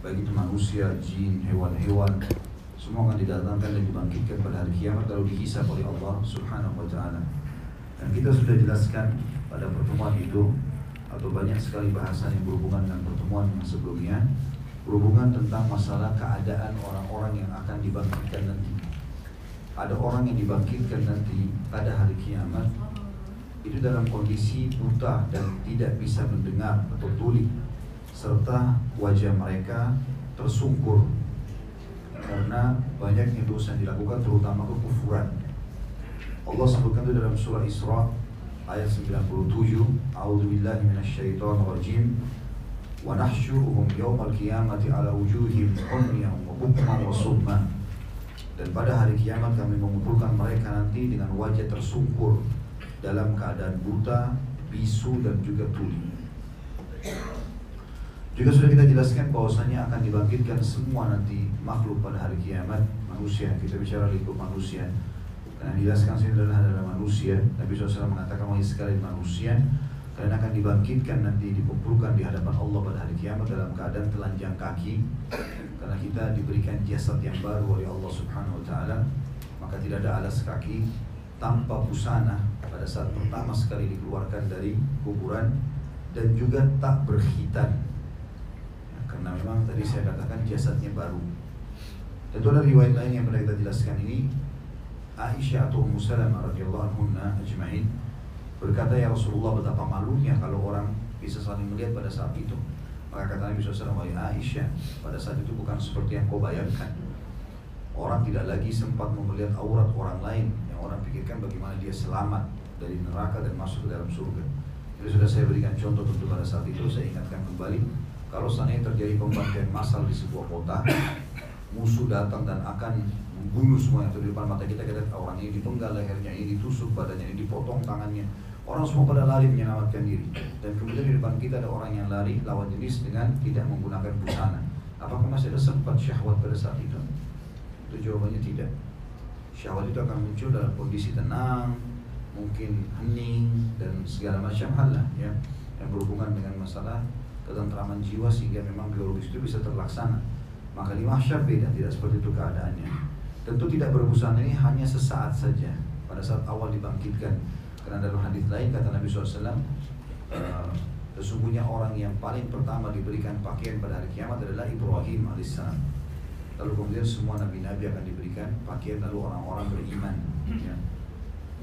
baik itu manusia, jin, hewan-hewan, semua akan didatangkan dan dibangkitkan pada hari kiamat lalu dihisap oleh Allah Subhanahu wa taala. Dan kita sudah jelaskan pada pertemuan itu atau banyak sekali bahasan yang berhubungan dengan pertemuan yang sebelumnya berhubungan tentang masalah keadaan orang-orang yang akan dibangkitkan nanti. Ada orang yang dibangkitkan nanti pada hari kiamat itu dalam kondisi buta dan tidak bisa mendengar atau tuli serta wajah mereka tersungkur karena banyaknya dosa yang dilakukan terutama kekufuran. Allah sebutkan itu dalam surah Isra ayat 97, A'udzu billahi minasyaitonir rajim. Wa nahsyuruhum yawmal qiyamati ala wujuhim umyan wa bukman wa summa. Dan pada hari kiamat kami mengumpulkan mereka nanti dengan wajah tersungkur dalam keadaan buta, bisu dan juga tuli. Juga sudah kita jelaskan bahwasanya akan dibangkitkan semua nanti makhluk pada hari kiamat manusia. Kita bicara lingkup manusia. Karena dijelaskan sini adalah manusia. Nabi SAW mengatakan wahai sekalian manusia, kalian akan dibangkitkan nanti dikumpulkan di hadapan Allah pada hari kiamat dalam keadaan telanjang kaki. Karena kita diberikan jasad yang baru oleh Allah Subhanahu Wa Taala, maka tidak ada alas kaki tanpa busana pada saat pertama sekali dikeluarkan dari kuburan dan juga tak berkhitan karena memang tadi saya katakan jasadnya baru. Tentu ada riwayat lain yang pernah kita jelaskan ini. Aisyah atau Ummu Salamah radhiyallahu anha ajma'in berkata ya Rasulullah betapa malunya kalau orang bisa saling melihat pada saat itu. Maka kata Nabi SAW Aisyah pada saat itu bukan seperti yang kau bayangkan. Orang tidak lagi sempat melihat aurat orang lain yang orang pikirkan bagaimana dia selamat dari neraka dan masuk ke dalam surga. Jadi sudah saya berikan contoh tentu pada saat itu saya ingatkan kembali kalau seandainya terjadi pembantaian massal di sebuah kota musuh datang dan akan membunuh semua yang di depan mata kita. Kita lihat orang ini dipenggal lehernya ini ditusuk badannya ini dipotong tangannya. Orang semua pada lari menyelamatkan diri. Dan kemudian di depan kita ada orang yang lari lawan jenis dengan tidak menggunakan busana. Apakah masih ada sempat syahwat pada saat itu? Itu jawabannya tidak. Syahwat itu akan muncul dalam kondisi tenang mungkin hening dan segala macam hal lah ya yang berhubungan dengan masalah ketentraman jiwa sehingga memang biologis itu bisa terlaksana. Maka di mahsyar beda tidak seperti itu keadaannya. Tentu tidak berbusana ini hanya sesaat saja. Pada saat awal dibangkitkan karena dalam hadis lain kata Nabi SAW uh, sesungguhnya orang yang paling pertama diberikan pakaian pada hari kiamat adalah Ibrahim alaihissalam lalu kemudian semua nabi-nabi akan diberikan pakaian lalu orang-orang beriman ya,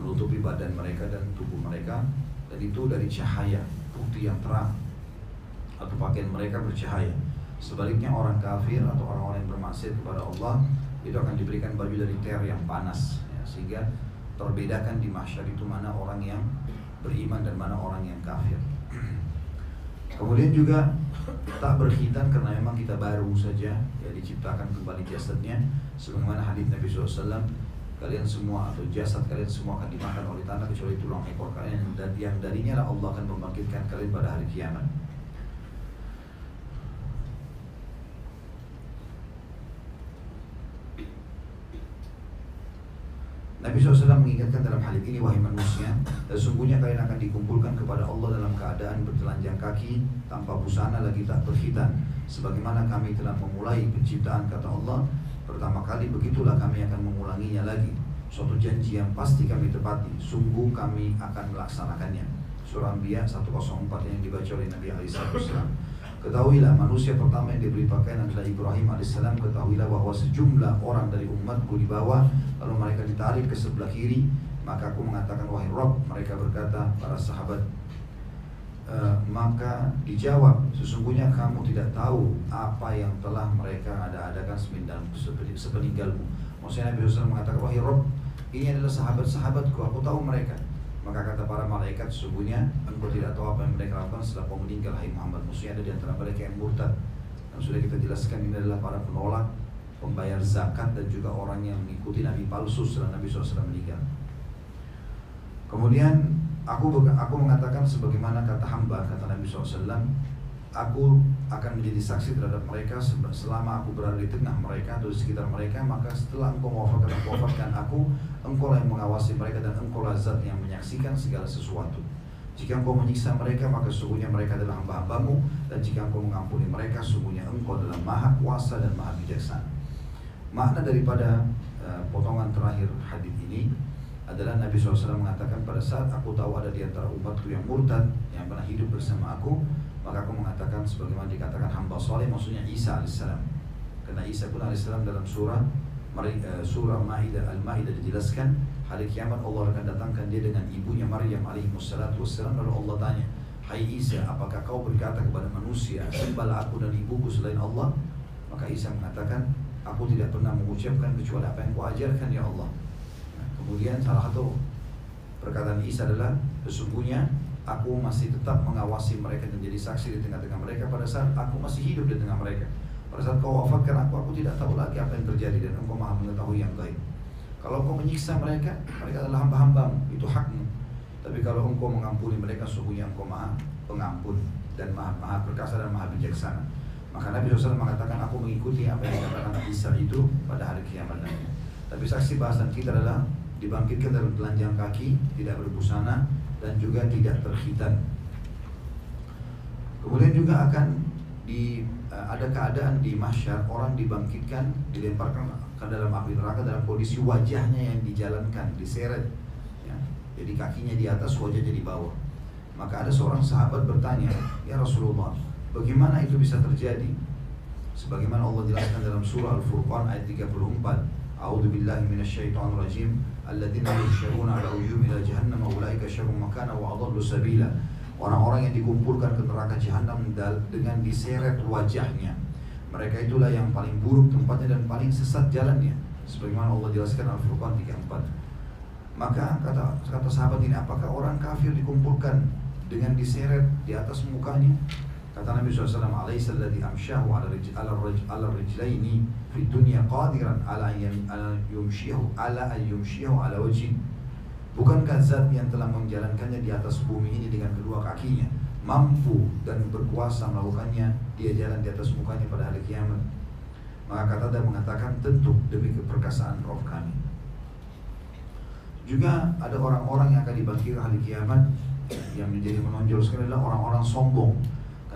menutupi badan mereka dan tubuh mereka dan itu dari cahaya putih yang terang atau pakaian mereka bercahaya. Sebaliknya orang kafir atau orang-orang yang bermaksiat kepada Allah itu akan diberikan baju dari ter yang panas. Ya, sehingga terbedakan di masyarakat itu mana orang yang beriman dan mana orang yang kafir. Kemudian juga tak berkhitan karena memang kita baru saja ya diciptakan kembali jasadnya sebagaimana hadis Nabi SAW kalian semua atau jasad kalian semua akan dimakan oleh tanah kecuali tulang ekor kalian dan yang darinya lah Allah akan membangkitkan kalian pada hari kiamat Nabi SAW mengingatkan dalam hal ini wahai manusia Sesungguhnya kalian akan dikumpulkan kepada Allah dalam keadaan bertelanjang kaki Tanpa busana lagi tak berkhitan. Sebagaimana kami telah memulai penciptaan kata Allah Pertama kali begitulah kami akan mengulanginya lagi. Suatu janji yang pasti kami tepati Sungguh kami akan melaksanakannya. Surah Anbiya 104 yang dibaca oleh Nabi SAW Ketahuilah manusia pertama yang diberi pakaian adalah Ibrahim alaihissalam. Ketahuilah bahwa sejumlah orang dari umatku di bawah lalu mereka ditarik ke sebelah kiri. Maka aku mengatakan wahai Rob. Mereka berkata para sahabat. E, maka dijawab sesungguhnya kamu tidak tahu apa yang telah mereka ada-adakan sepeninggalmu. Maksudnya Nabi SAW mengatakan wahai Rob ini adalah sahabat-sahabatku. Aku tahu mereka. Maka kata para malaikat sesungguhnya engkau tidak tahu apa yang mereka lakukan setelah kau meninggal hai Muhammad. Maksudnya ada di antara mereka yang murtad. Dan sudah kita jelaskan ini adalah para penolak, pembayar zakat dan juga orang yang mengikuti nabi palsu setelah Nabi SAW meninggal. Kemudian aku aku mengatakan sebagaimana kata hamba kata Nabi SAW aku akan menjadi saksi terhadap mereka selama aku berada di tengah mereka atau di sekitar mereka maka setelah engkau mewafatkan aku wafatkan aku engkau yang mengawasi mereka dan engkau zat yang menyaksikan segala sesuatu Jika engkau menyiksa mereka, maka sungguhnya mereka adalah hamba-hambamu. Dan jika engkau mengampuni mereka, sungguhnya engkau adalah maha kuasa dan maha bijaksana. Makna daripada uh, potongan terakhir hadis ini adalah Nabi SAW mengatakan pada saat aku tahu ada di antara umatku yang murtad yang pernah hidup bersama aku maka aku mengatakan sebagaimana dikatakan hamba soleh maksudnya Isa alaihissalam. Karena Isa pun alaihissalam dalam surah eh, surah Maidah Al-Maidah dijelaskan hari kiamat Allah akan datangkan dia dengan ibunya Maryam alaihi wassalatu wassalam. Lalu Allah tanya Hai Isa apakah kau berkata kepada manusia sembahlah aku dan ibuku selain Allah maka Isa mengatakan aku tidak pernah mengucapkan kecuali apa yang kau ajarkan ya Allah. Nah, kemudian salah satu perkataan Isa adalah sesungguhnya aku masih tetap mengawasi mereka dan jadi saksi di tengah-tengah mereka pada saat aku masih hidup di tengah mereka pada saat kau wafatkan aku aku tidak tahu lagi apa yang terjadi dan engkau maha mengetahui yang baik kalau engkau menyiksa mereka, mereka adalah hamba-hambamu, itu hakmu. Tapi kalau engkau mengampuni mereka, sungguhnya engkau maha pengampun dan maha, maha perkasa dan maha bijaksana. Maka Nabi SAW mengatakan, aku mengikuti apa yang dikatakan Isa itu pada hari kiamat nanti. Tapi saksi bahasan kita adalah dibangkitkan dalam telanjang kaki, tidak berbusana, dan juga tidak terhitan. Kemudian juga akan di eh, ada keadaan di masyar orang dibangkitkan dilemparkan ke dalam api neraka dalam kondisi wajahnya yang dijalankan, diseret. Ya. Jadi kakinya di atas, wajahnya di bawah. Maka ada seorang sahabat bertanya, Ya Rasulullah, bagaimana itu bisa terjadi? Sebagaimana Allah jelaskan dalam surah Al-Furqan ayat 34, A'udzu billahi rajim, yusyaruna ala ujum ila jahannam ulaika syarrun makana wa adallu sabila. Orang-orang yang dikumpulkan ke neraka jahanam dengan diseret wajahnya mereka itulah yang paling buruk tempatnya dan paling sesat jalannya. Sebagaimana Allah jelaskan Al-Furqan 34. Maka kata kata sahabat ini, apakah orang kafir dikumpulkan dengan diseret di atas mukanya? Kata Nabi SAW, Alaysa alladhi amsyahu ala, rij, rij, fi dunya qadiran ala, yumsyihu ala yumsyihu ala wajin. Bukankah zat yang telah menjalankannya di atas bumi ini dengan kedua kakinya mampu dan berkuasa melakukannya dia jalan di atas mukanya pada hari kiamat? Maka kata dan mengatakan tentu demi keperkasaan roh kami. Juga ada orang-orang yang akan dibangkitkan hari kiamat yang menjadi menonjol sekali adalah orang-orang sombong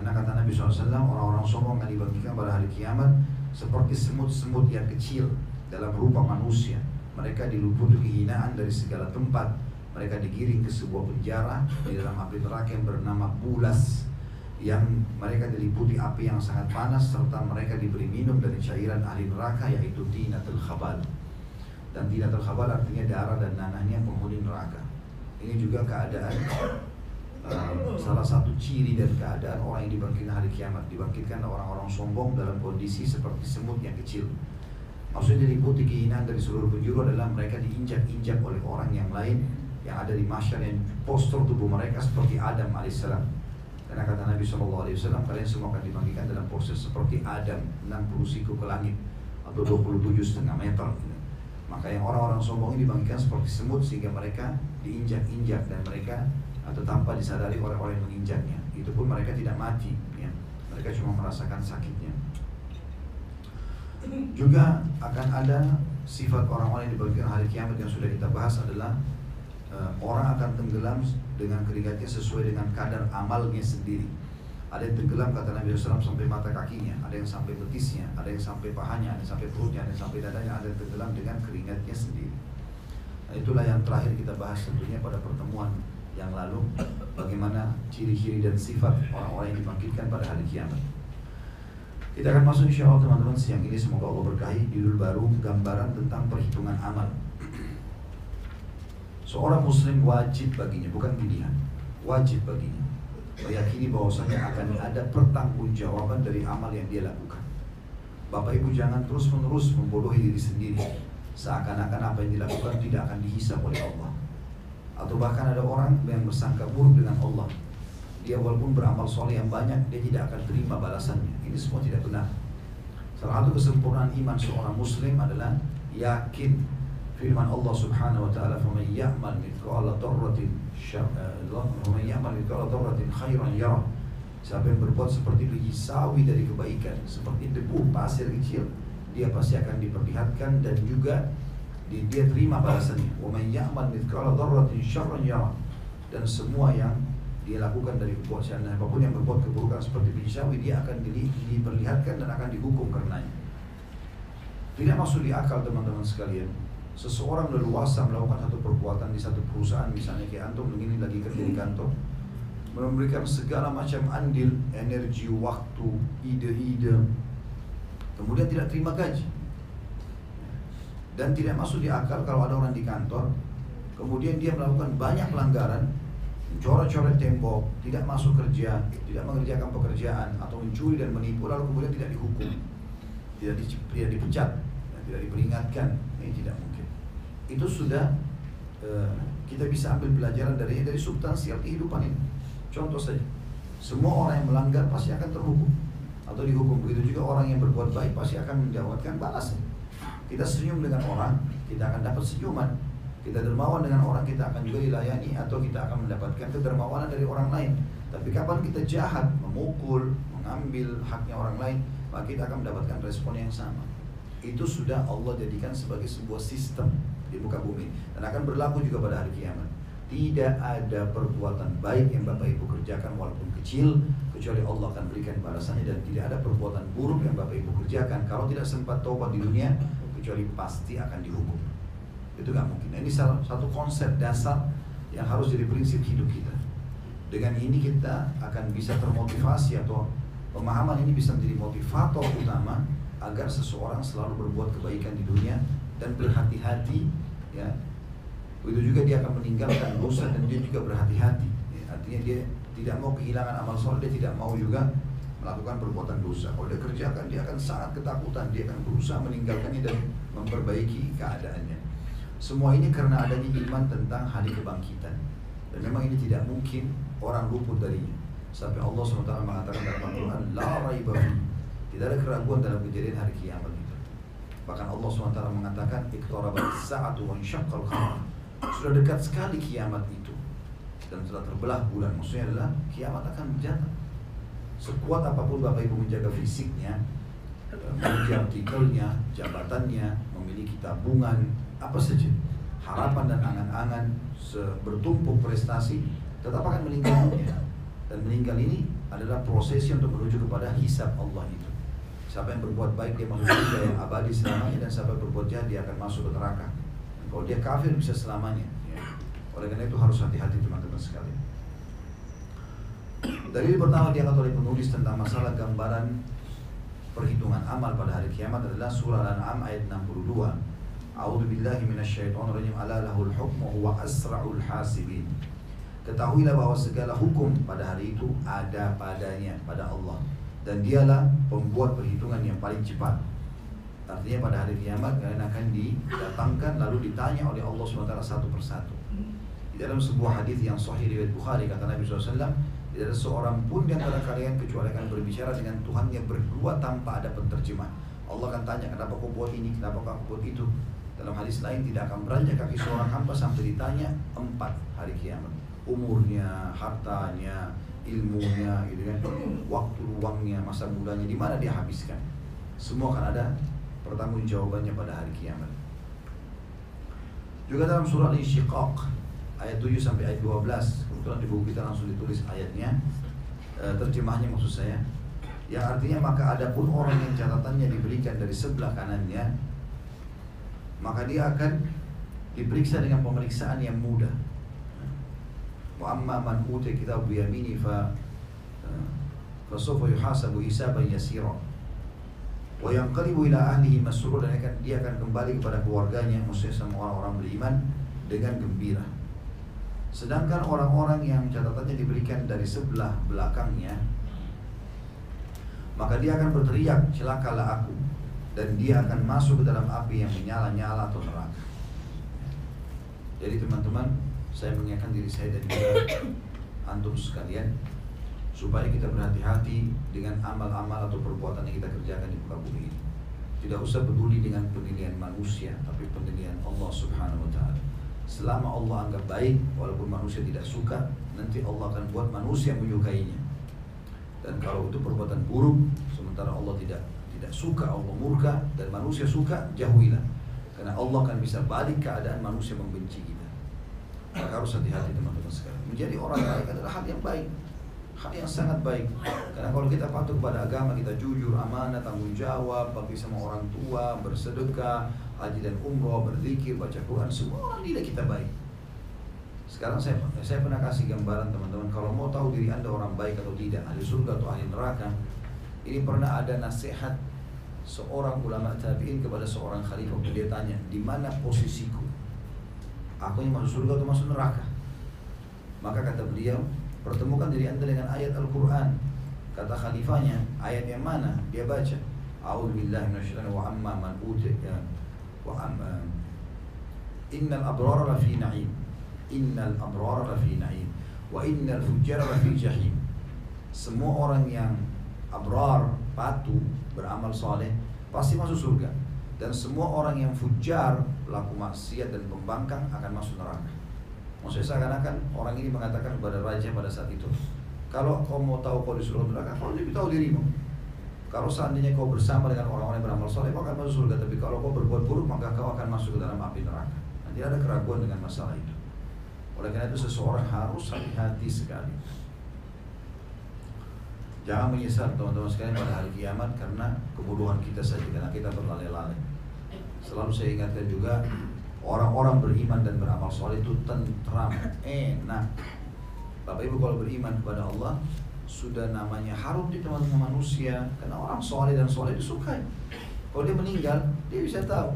karena kata Nabi SAW orang-orang sombong akan dibangkitkan pada hari kiamat seperti semut-semut yang kecil dalam rupa manusia. Mereka diluputi kehinaan dari segala tempat. Mereka digiring ke sebuah penjara di dalam api neraka yang bernama Bulas yang mereka diliputi api yang sangat panas serta mereka diberi minum dari cairan ahli neraka yaitu tinatul khabal. Dan tinatul khabal artinya darah dan nanahnya penghuni neraka. Ini juga keadaan uh, salah satu ciri dan keadaan orang yang dibangkitkan hari kiamat dibangkitkan orang-orang sombong dalam kondisi seperti semut yang kecil maksudnya diliputi kehinaan dari seluruh penjuru adalah mereka diinjak-injak oleh orang yang lain yang ada di masyarakat yang postur tubuh mereka seperti Adam alaihissalam. Karena kata Nabi SAW, kalian semua akan dibangkitkan dalam proses seperti Adam 60 siku ke langit atau 27 setengah meter. Maka yang orang-orang sombong ini dibangkitkan seperti semut sehingga mereka diinjak-injak dan mereka atau tanpa disadari orang-orang yang menginjaknya. Itu pun mereka tidak mati, ya. mereka cuma merasakan sakitnya. Juga akan ada sifat orang-orang yang dibangkitkan hari kiamat yang sudah kita bahas adalah uh, orang akan tenggelam dengan keringatnya sesuai dengan kadar amalnya sendiri. Ada yang tenggelam kata Nabi SAW sampai mata kakinya, ada yang sampai betisnya, ada yang sampai pahanya, ada yang sampai perutnya, ada yang sampai dadanya, ada yang tenggelam dengan keringatnya sendiri. Nah, itulah yang terakhir kita bahas tentunya pada pertemuan yang lalu bagaimana ciri-ciri dan sifat orang-orang yang dibangkitkan pada hari kiamat. Kita akan masuk insya Allah teman-teman siang ini semoga Allah berkahi judul baru gambaran tentang perhitungan amal. Seorang muslim wajib baginya, bukan pilihan. Wajib baginya. Meyakini bahwasanya akan ada pertanggungjawaban dari amal yang dia lakukan. Bapak Ibu jangan terus-menerus membodohi diri sendiri. Seakan-akan apa yang dilakukan tidak akan dihisap oleh Allah. Atau bahkan ada orang yang bersangka buruk dengan Allah. Dia walaupun beramal soleh yang banyak, dia tidak akan terima balasannya. Ini semua tidak benar. Salah satu kesempurnaan iman seorang muslim adalah yakin firman Allah Subhanahu wa taala faman ya'mal mithqala dzarratin faman ya'mal mithqala dzarratin khairan yarah siapa yang berbuat seperti biji sawi dari kebaikan seperti debu pasir kecil dia pasti akan diperlihatkan dan juga dia terima balasannya wa man ya'mal mithqala dzarratin syarran yarah dan semua yang dia lakukan dari kebuatan apa pun yang berbuat keburukan seperti biji sawi dia akan di, diperlihatkan dan akan dihukum karenanya. Tidak masuk di akal teman-teman sekalian. Seseorang leluasa melakukan satu perbuatan di satu perusahaan misalnya kayak antum begini lagi kerja di kantor memberikan segala macam andil energi, waktu, ide-ide kemudian tidak terima gaji dan tidak masuk di akal kalau ada orang di kantor kemudian dia melakukan banyak pelanggaran coret-coret tembok, tidak masuk kerja, tidak mengerjakan pekerjaan atau mencuri dan menipu lalu kemudian tidak dihukum, tidak, di, tidak dipecat, tidak diperingatkan, ini tidak mungkin. Itu sudah uh, kita bisa ambil pelajaran dari dari substansial kehidupan ini. Contoh saja, semua orang yang melanggar pasti akan terhukum atau dihukum. Begitu juga orang yang berbuat baik pasti akan mendapatkan balasan. Kita senyum dengan orang, kita akan dapat senyuman kita dermawan dengan orang kita akan juga dilayani atau kita akan mendapatkan kedermawanan dari orang lain. Tapi kapan kita jahat, memukul, mengambil haknya orang lain, maka kita akan mendapatkan respon yang sama. Itu sudah Allah jadikan sebagai sebuah sistem di muka bumi dan akan berlaku juga pada hari kiamat. Tidak ada perbuatan baik yang Bapak Ibu kerjakan walaupun kecil kecuali Allah akan berikan balasannya dan tidak ada perbuatan buruk yang Bapak Ibu kerjakan kalau tidak sempat tobat di dunia kecuali pasti akan dihukum. Itu nggak mungkin. Ini salah satu konsep dasar yang harus jadi prinsip hidup kita. Dengan ini kita akan bisa termotivasi atau pemahaman ini bisa menjadi motivator utama agar seseorang selalu berbuat kebaikan di dunia dan berhati-hati ya begitu juga dia akan meninggalkan dosa dan dia juga berhati-hati ya, artinya dia tidak mau kehilangan amal soleh dia tidak mau juga melakukan perbuatan dosa kalau dia kerjakan dia akan sangat ketakutan dia akan berusaha meninggalkannya dan memperbaiki keadaannya semua ini karena adanya iman tentang hari kebangkitan. Dan memang ini tidak mungkin orang luput darinya. Sampai Allah SWT mengatakan dalam Al-Quran, La raiba Tidak ada keraguan dalam kejadian hari kiamat itu. Bahkan Allah SWT mengatakan, Iqtarabat sa'atu wa insyaqqal qamar. Sudah dekat sekali kiamat itu. Dan telah terbelah bulan. Maksudnya adalah kiamat akan berjata. Sekuat apa pun Bapak Ibu menjaga fisiknya, mengejar titelnya, jabatannya, memiliki tabungan, apa saja harapan dan angan-angan bertumpuk prestasi tetap akan meninggal dunia dan meninggal ini adalah prosesi untuk menuju kepada hisab Allah itu. Siapa yang berbuat baik dia masuk surga yang abadi selamanya dan siapa yang berbuat jahat dia akan masuk ke neraka. Dan kalau dia kafir bisa selamanya. Ya. oleh karena itu harus hati-hati teman-teman sekalian Dalil pertama diangkat oleh penulis tentang masalah gambaran perhitungan amal pada hari kiamat adalah surah Al-An'am ayat 62 A'udzu billahi minasyaitonir rajim. Ala lahul hukmu huwa asra'ul hasibin. Ketahuilah bahwa segala hukum pada hari itu ada padanya pada Allah dan dialah pembuat perhitungan yang paling cepat. Artinya pada hari kiamat kalian akan didatangkan lalu ditanya oleh Allah SWT satu persatu. Di dalam sebuah hadis yang sahih riwayat Bukhari kata Nabi SAW, tidak ada seorang pun di antara kalian kecuali akan berbicara dengan Tuhan yang berdua tanpa ada penterjemah. Allah akan tanya kenapa kau buat ini, kenapa kau buat itu. Dalam hadis lain tidak akan beranjak kaki seorang hamba sampai ditanya empat hari kiamat. Umurnya, hartanya, ilmunya, gitu kan, waktu luangnya, masa mudanya, di mana dia habiskan. Semua akan ada pertanggung jawabannya pada hari kiamat. Juga dalam surah Al-Insyiqaq ayat 7 sampai ayat 12, kebetulan di buku kita langsung ditulis ayatnya, e, terjemahnya maksud saya. Yang artinya maka ada pun orang yang catatannya diberikan dari sebelah kanannya maka dia akan diperiksa dengan pemeriksaan yang mudah. Wa amma man utiya fa fa sawfa yuhasabu hisaban yasira. Wa yanqalibu ila ahlihi masrur dan dia akan kembali kepada keluarganya maksudnya semua orang-orang beriman dengan gembira. Sedangkan orang-orang yang catatannya diberikan dari sebelah belakangnya maka dia akan berteriak celakalah aku dan dia akan masuk ke dalam api yang menyala-nyala atau neraka. Jadi teman-teman, saya mengingatkan diri saya dan juga antum sekalian supaya kita berhati-hati dengan amal-amal atau perbuatan yang kita kerjakan di muka bumi ini. Tidak usah peduli dengan penilaian manusia, tapi penilaian Allah Subhanahu wa taala. Selama Allah anggap baik, walaupun manusia tidak suka, nanti Allah akan buat manusia menyukainya. Dan kalau itu perbuatan buruk, sementara Allah tidak tidak suka Allah murka dan manusia suka jauhilah. Karena Allah akan bisa balik keadaan manusia membenci kita. Maka harus hati-hati teman-teman sekalian. Menjadi orang baik adalah hal yang baik. Hal yang sangat baik. Karena kalau kita patuh kepada agama kita jujur amanah tanggung jawab bagi sama orang tua bersedekah haji dan umroh berzikir baca Quran semua orang nilai kita baik. Sekarang saya saya pernah kasih gambaran teman-teman kalau mau tahu diri anda orang baik atau tidak ahli surga atau ahli neraka ini pernah ada nasihat seorang ulama tabiin kepada seorang khalifah. Dia tanya di mana posisiku? Aku yang masuk surga atau masuk neraka? Maka kata beliau Pertemukan diri anda dengan ayat Al-Quran. Kata khalifahnya, ayat yang mana? Dia baca A'udzubillah minasyaitan wa amma man utiya wa amma Innal abrara lafi na'im. Innal abrara lafi na'im. Wa innal fujjara lafi jahim. Semua orang yang abrar, patuh, beramal soleh Pasti masuk surga. Dan semua orang yang fujar, pelaku maksiat dan pembangkang akan masuk neraka. Maksudnya seakan-akan orang ini mengatakan kepada raja pada saat itu, kalau kau mau tahu kau disuruh neraka, kau lebih tahu dirimu. Kalau seandainya kau bersama dengan orang-orang yang beramal soleh, kau akan masuk surga. Tapi kalau kau berbuat buruk, maka kau akan masuk ke dalam api neraka. Nanti ada keraguan dengan masalah itu. Oleh karena itu seseorang harus hati-hati sekali. Jangan menyesal teman-teman sekalian pada hari kiamat karena kebodohan kita saja karena kita berlale-lale. Selalu saya ingatkan juga Orang-orang beriman dan beramal soleh itu tentram, enak. Bapak Ibu kalau beriman kepada Allah sudah namanya harum di teman-teman manusia karena orang soleh dan soleh disukai. Kalau dia meninggal, dia bisa tahu.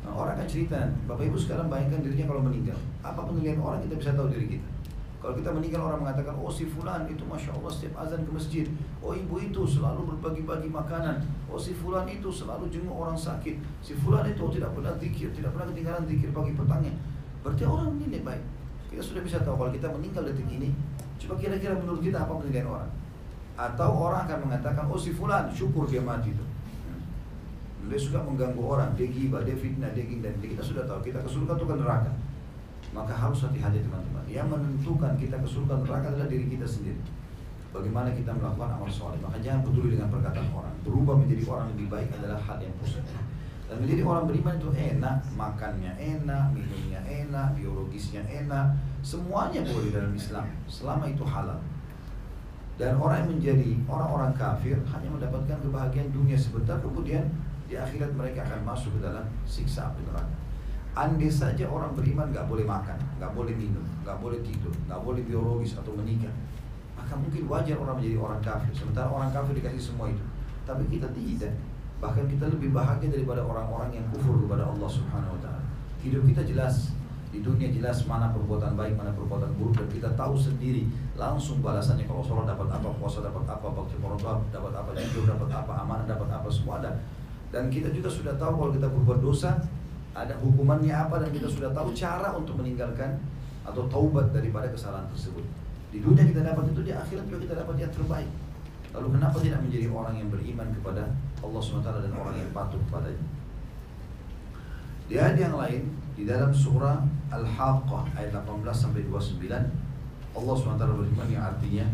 Nah, orang kan cerita, Bapak Ibu sekarang bayangkan dirinya kalau meninggal. Apa penilaian orang kita bisa tahu diri kita. Kalau kita meninggal orang mengatakan, oh si fulan itu masya Allah setiap azan ke masjid. Oh ibu itu selalu berbagi-bagi makanan. Oh si fulan itu selalu jenguk orang sakit. Si fulan itu tidak pernah zikir, tidak pernah ketinggalan zikir pagi petangnya. Berarti orang ini baik. Kita sudah bisa tahu kalau kita meninggal detik ini. Coba kira-kira menurut kita apa penilaian orang? Atau orang akan mengatakan, oh si fulan syukur dia mati itu. Dia suka mengganggu orang, dia gibah, dia fitnah, dia gini dan kita sudah tahu kita ke surga atau ke neraka. Maka harus hati-hati teman-teman. Yang menentukan kita ke neraka adalah diri kita sendiri. Bagaimana kita melakukan amal soleh. Maka jangan peduli dengan perkataan orang. Berubah menjadi orang lebih baik adalah hal yang positif. Dan menjadi orang beriman itu enak, makannya enak, minumnya enak, biologisnya enak, semuanya boleh dalam Islam selama itu halal. Dan orang yang menjadi orang-orang kafir hanya mendapatkan kebahagiaan dunia sebentar, kemudian di akhirat mereka akan masuk ke dalam siksa api neraka. Andai saja orang beriman nggak boleh makan, nggak boleh minum, nggak boleh tidur, nggak boleh biologis atau menikah, maka mungkin wajar orang menjadi orang kafir. Sementara orang kafir dikasih semua itu, tapi kita tidak. Bahkan kita lebih bahagia daripada orang-orang yang kufur kepada Allah Subhanahu Wa Taala. Hidup kita jelas, di dunia jelas mana perbuatan baik, mana perbuatan buruk dan kita tahu sendiri langsung balasannya kalau sholat dapat apa, puasa dapat apa, bakti morobah dapat apa, jujur dapat apa, amanah dapat apa, semua ada. Dan kita juga sudah tahu kalau kita berbuat dosa ada hukumannya apa dan kita sudah tahu cara untuk meninggalkan atau taubat daripada kesalahan tersebut. Di dunia kita dapat itu, di akhirat juga kita dapat yang terbaik. Lalu kenapa tidak menjadi orang yang beriman kepada Allah SWT dan orang yang patuh kepadanya? Di yang lain, di dalam surah Al-Haqqah ayat 18 sampai 29, Allah SWT berfirman yang artinya,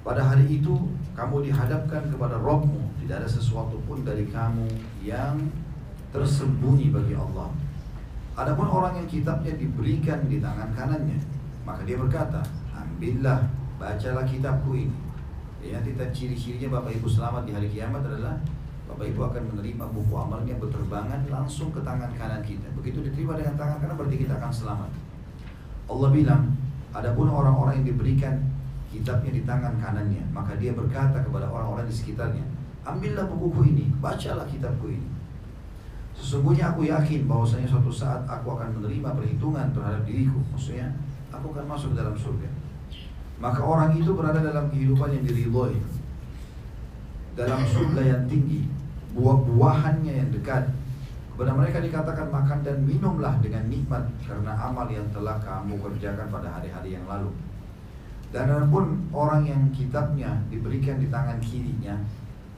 pada hari itu kamu dihadapkan kepada Rabbmu, tidak ada sesuatu pun dari kamu yang tersembunyi bagi Allah. Adapun orang yang kitabnya diberikan di tangan kanannya, maka dia berkata, ambillah, bacalah kitabku ini. Ya, nanti ciri-cirinya Bapak Ibu selamat di hari kiamat adalah Bapak Ibu akan menerima buku amalnya berterbangan langsung ke tangan kanan kita. Begitu diterima dengan tangan kanan berarti kita akan selamat. Allah bilang, adapun orang-orang yang diberikan kitabnya di tangan kanannya, maka dia berkata kepada orang-orang di sekitarnya, ambillah bukuku ini, bacalah kitabku ini. Sesungguhnya aku yakin bahwasanya suatu saat aku akan menerima perhitungan terhadap diriku. Maksudnya, aku akan masuk ke dalam surga. Maka orang itu berada dalam kehidupan yang diridhoi. Dalam surga yang tinggi, buah-buahannya yang dekat. Kepada mereka dikatakan makan dan minumlah dengan nikmat karena amal yang telah kamu kerjakan pada hari-hari yang lalu. Dan pun orang yang kitabnya diberikan di tangan kirinya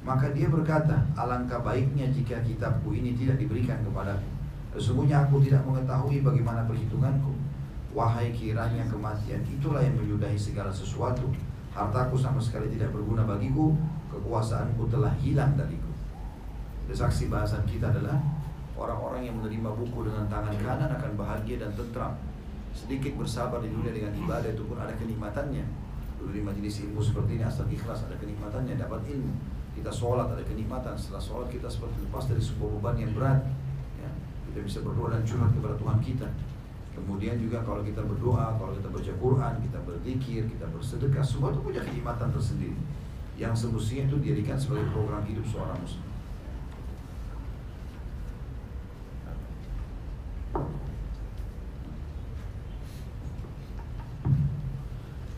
maka dia berkata, alangkah baiknya jika kitabku ini tidak diberikan kepadaku. Sesungguhnya aku tidak mengetahui bagaimana perhitunganku. Wahai kiranya kematian itulah yang menyudahi segala sesuatu. Hartaku sama sekali tidak berguna bagiku, kekuasaanku telah hilang dariku. Saksi bahasan kita adalah orang-orang yang menerima buku dengan tangan kanan akan bahagia dan tentram. sedikit bersabar di dunia dengan ibadah itu pun ada kenikmatannya. Dulu di majelis ilmu seperti ini asal ikhlas ada kenikmatannya dapat ilmu. Kita sholat ada kenikmatan setelah sholat kita seperti lepas dari sebuah beban yang berat ya, kita bisa berdoa dan curhat kepada Tuhan kita. Kemudian juga kalau kita berdoa kalau kita baca Quran kita berzikir kita bersedekah semua itu punya kenikmatan tersendiri. Yang semestinya itu dijadikan sebagai program hidup seorang muslim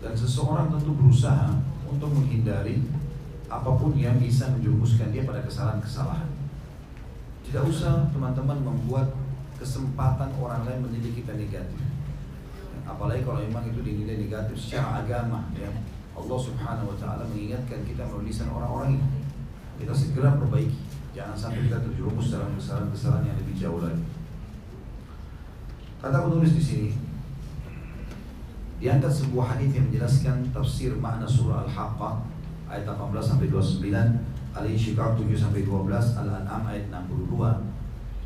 dan seseorang tentu berusaha untuk menghindari apa pun yang bisa menjerumuskan dia pada kesalahan-kesalahan. Tidak usah teman-teman membuat kesempatan orang lain menilai kita negatif. Apalagi kalau memang itu dinilai negatif secara agama, ya. Allah Subhanahu Wa Taala mengingatkan kita melalui lisan orang-orang itu. Kita segera perbaiki. Jangan sampai kita terjerumus dalam kesalahan-kesalahan yang lebih jauh lagi. Kata penulis di sini, Diangkat sebuah hadis yang menjelaskan tafsir makna surah Al-Haqqah ayat 18 sampai 29, Al-Insyiqaq 7 sampai 12, Al-An'am ayat 62.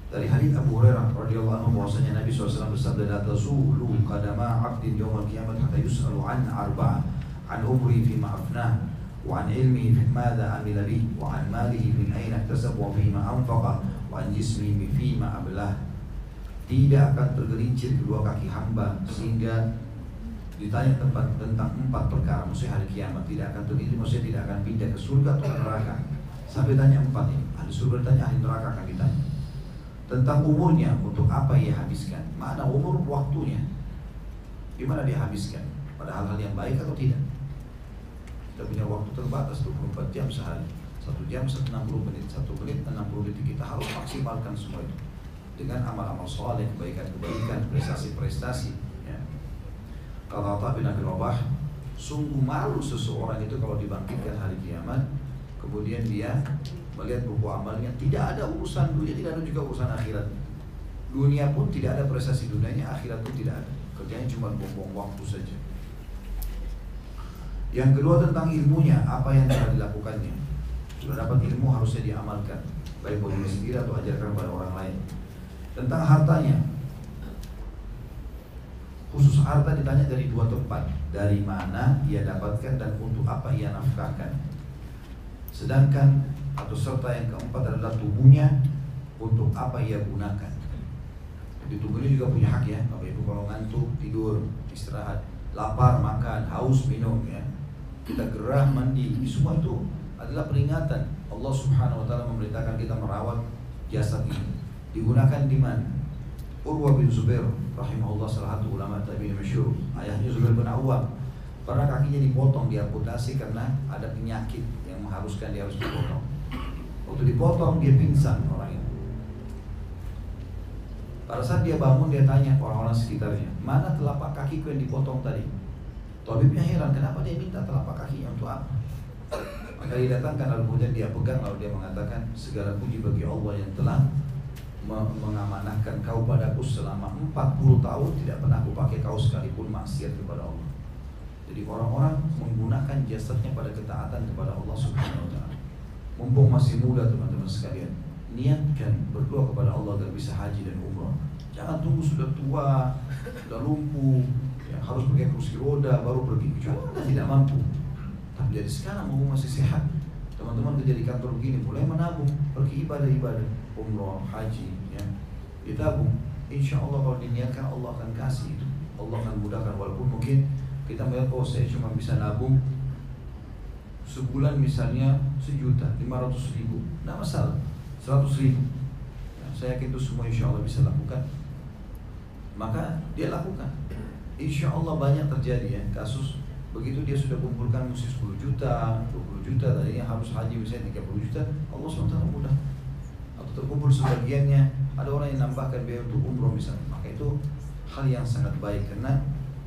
Dari hadis Abu Hurairah radhiyallahu anhu bahwasanya Nabi SAW bersabda la tazulu qadama 'abdin yawmal qiyamah hatta yus'alu an arba'ah an umri fi ma afnah wa an ilmi fi madza amila bih wa an malihi min aina iktasab wa fi ma anfaqa wa an jismihi fi ma ablah tidak akan tergelincir kedua kaki hamba sehingga ditanya tempat tentang empat perkara maksudnya hari kiamat tidak akan terjadi maksudnya tidak akan pindah ke surga atau neraka. Sampai tanya empat ini. Ahli surga ditanya ahli neraka akan ditanya. Tentang umurnya untuk apa ia habiskan? Mana umur waktunya? Di mana dia habiskan? Pada hal-hal yang baik atau tidak? Kita punya waktu terbatas 24 jam sehari. Satu jam 60 menit. Satu menit 60 detik. Kita harus maksimalkan semua itu. Dengan amal-amal soleh kebaikan-kebaikan prestasi-prestasi Kata Atta bin Abi Rabah, sungguh malu seseorang itu kalau dibangkitkan hari kiamat, kemudian dia melihat buku amalnya tidak ada urusan dunia, tidak ada juga urusan akhirat. Dunia pun tidak ada prestasi dunianya, akhirat pun tidak ada. Kerjanya cuma buang-buang waktu saja. Yang kedua tentang ilmunya, apa yang telah dilakukannya. Sudah dapat ilmu harusnya diamalkan, baik bagi diri sendiri atau ajarkan pada orang lain. Tentang hartanya, Khusus harta ditanya dari dua tempat. Dari mana ia dapatkan dan untuk apa ia nafkahkan. Sedangkan atau serta yang keempat adalah tubuhnya Untuk apa ia gunakan. Jadi tubuhnya juga punya hak ya. Bapak Ibu kalau ngantuk, tidur, istirahat Lapar, makan, haus, minum ya. Kita gerah, mandi Semua itu adalah peringatan. Allah subhanahu wa ta'ala memerintahkan kita merawat jasad ini. Digunakan di mana? Urwa bin Zubair rahimahullah salah satu ulama tabi'in masyhur. Ayahnya Zubair bin Awam pernah kakinya dipotong diamputasi karena ada penyakit yang mengharuskan dia harus dipotong. Waktu dipotong dia pingsan orang itu. Pada saat dia bangun dia tanya orang-orang sekitarnya mana telapak kakiku yang dipotong tadi? Tabibnya heran kenapa dia minta telapak kakinya untuk apa? Maka dia datangkan lalu kemudian dia pegang lalu dia mengatakan segala puji bagi Allah yang telah mengamanahkan kau padaku selama 40 tahun tidak pernah aku pakai kau sekalipun maksiat kepada Allah. Jadi orang-orang menggunakan jasadnya pada ketaatan kepada Allah Subhanahu wa taala. Mumpung masih muda teman-teman sekalian, niatkan berdoa kepada Allah agar bisa haji dan umrah. Jangan tunggu sudah tua, sudah lumpuh, ya, harus pakai kursi roda baru pergi. Anda tidak mampu. Tapi dari sekarang mumpung masih sehat, teman-teman kerja di kantor begini mulai menabung pergi ibadah-ibadah umroh haji ya. Ditabung insya Allah kalau diniatkan Allah akan kasih itu Allah akan mudahkan. Walaupun mungkin kita melihat oh saya cuma bisa nabung sebulan misalnya sejuta lima ratus ribu. Tidak masalah seratus ribu. Ya, saya yakin itu semua insya Allah bisa lakukan. Maka dia lakukan. Insya Allah banyak terjadi ya. Kasus Begitu dia sudah kumpulkan mesti 10 juta, 20 juta, tadinya harus haji misalnya 30 juta, Allah SWT mudah. Terkumpul sebagiannya, ada orang yang nambahkan biaya untuk umroh misalnya. Maka itu hal yang sangat baik karena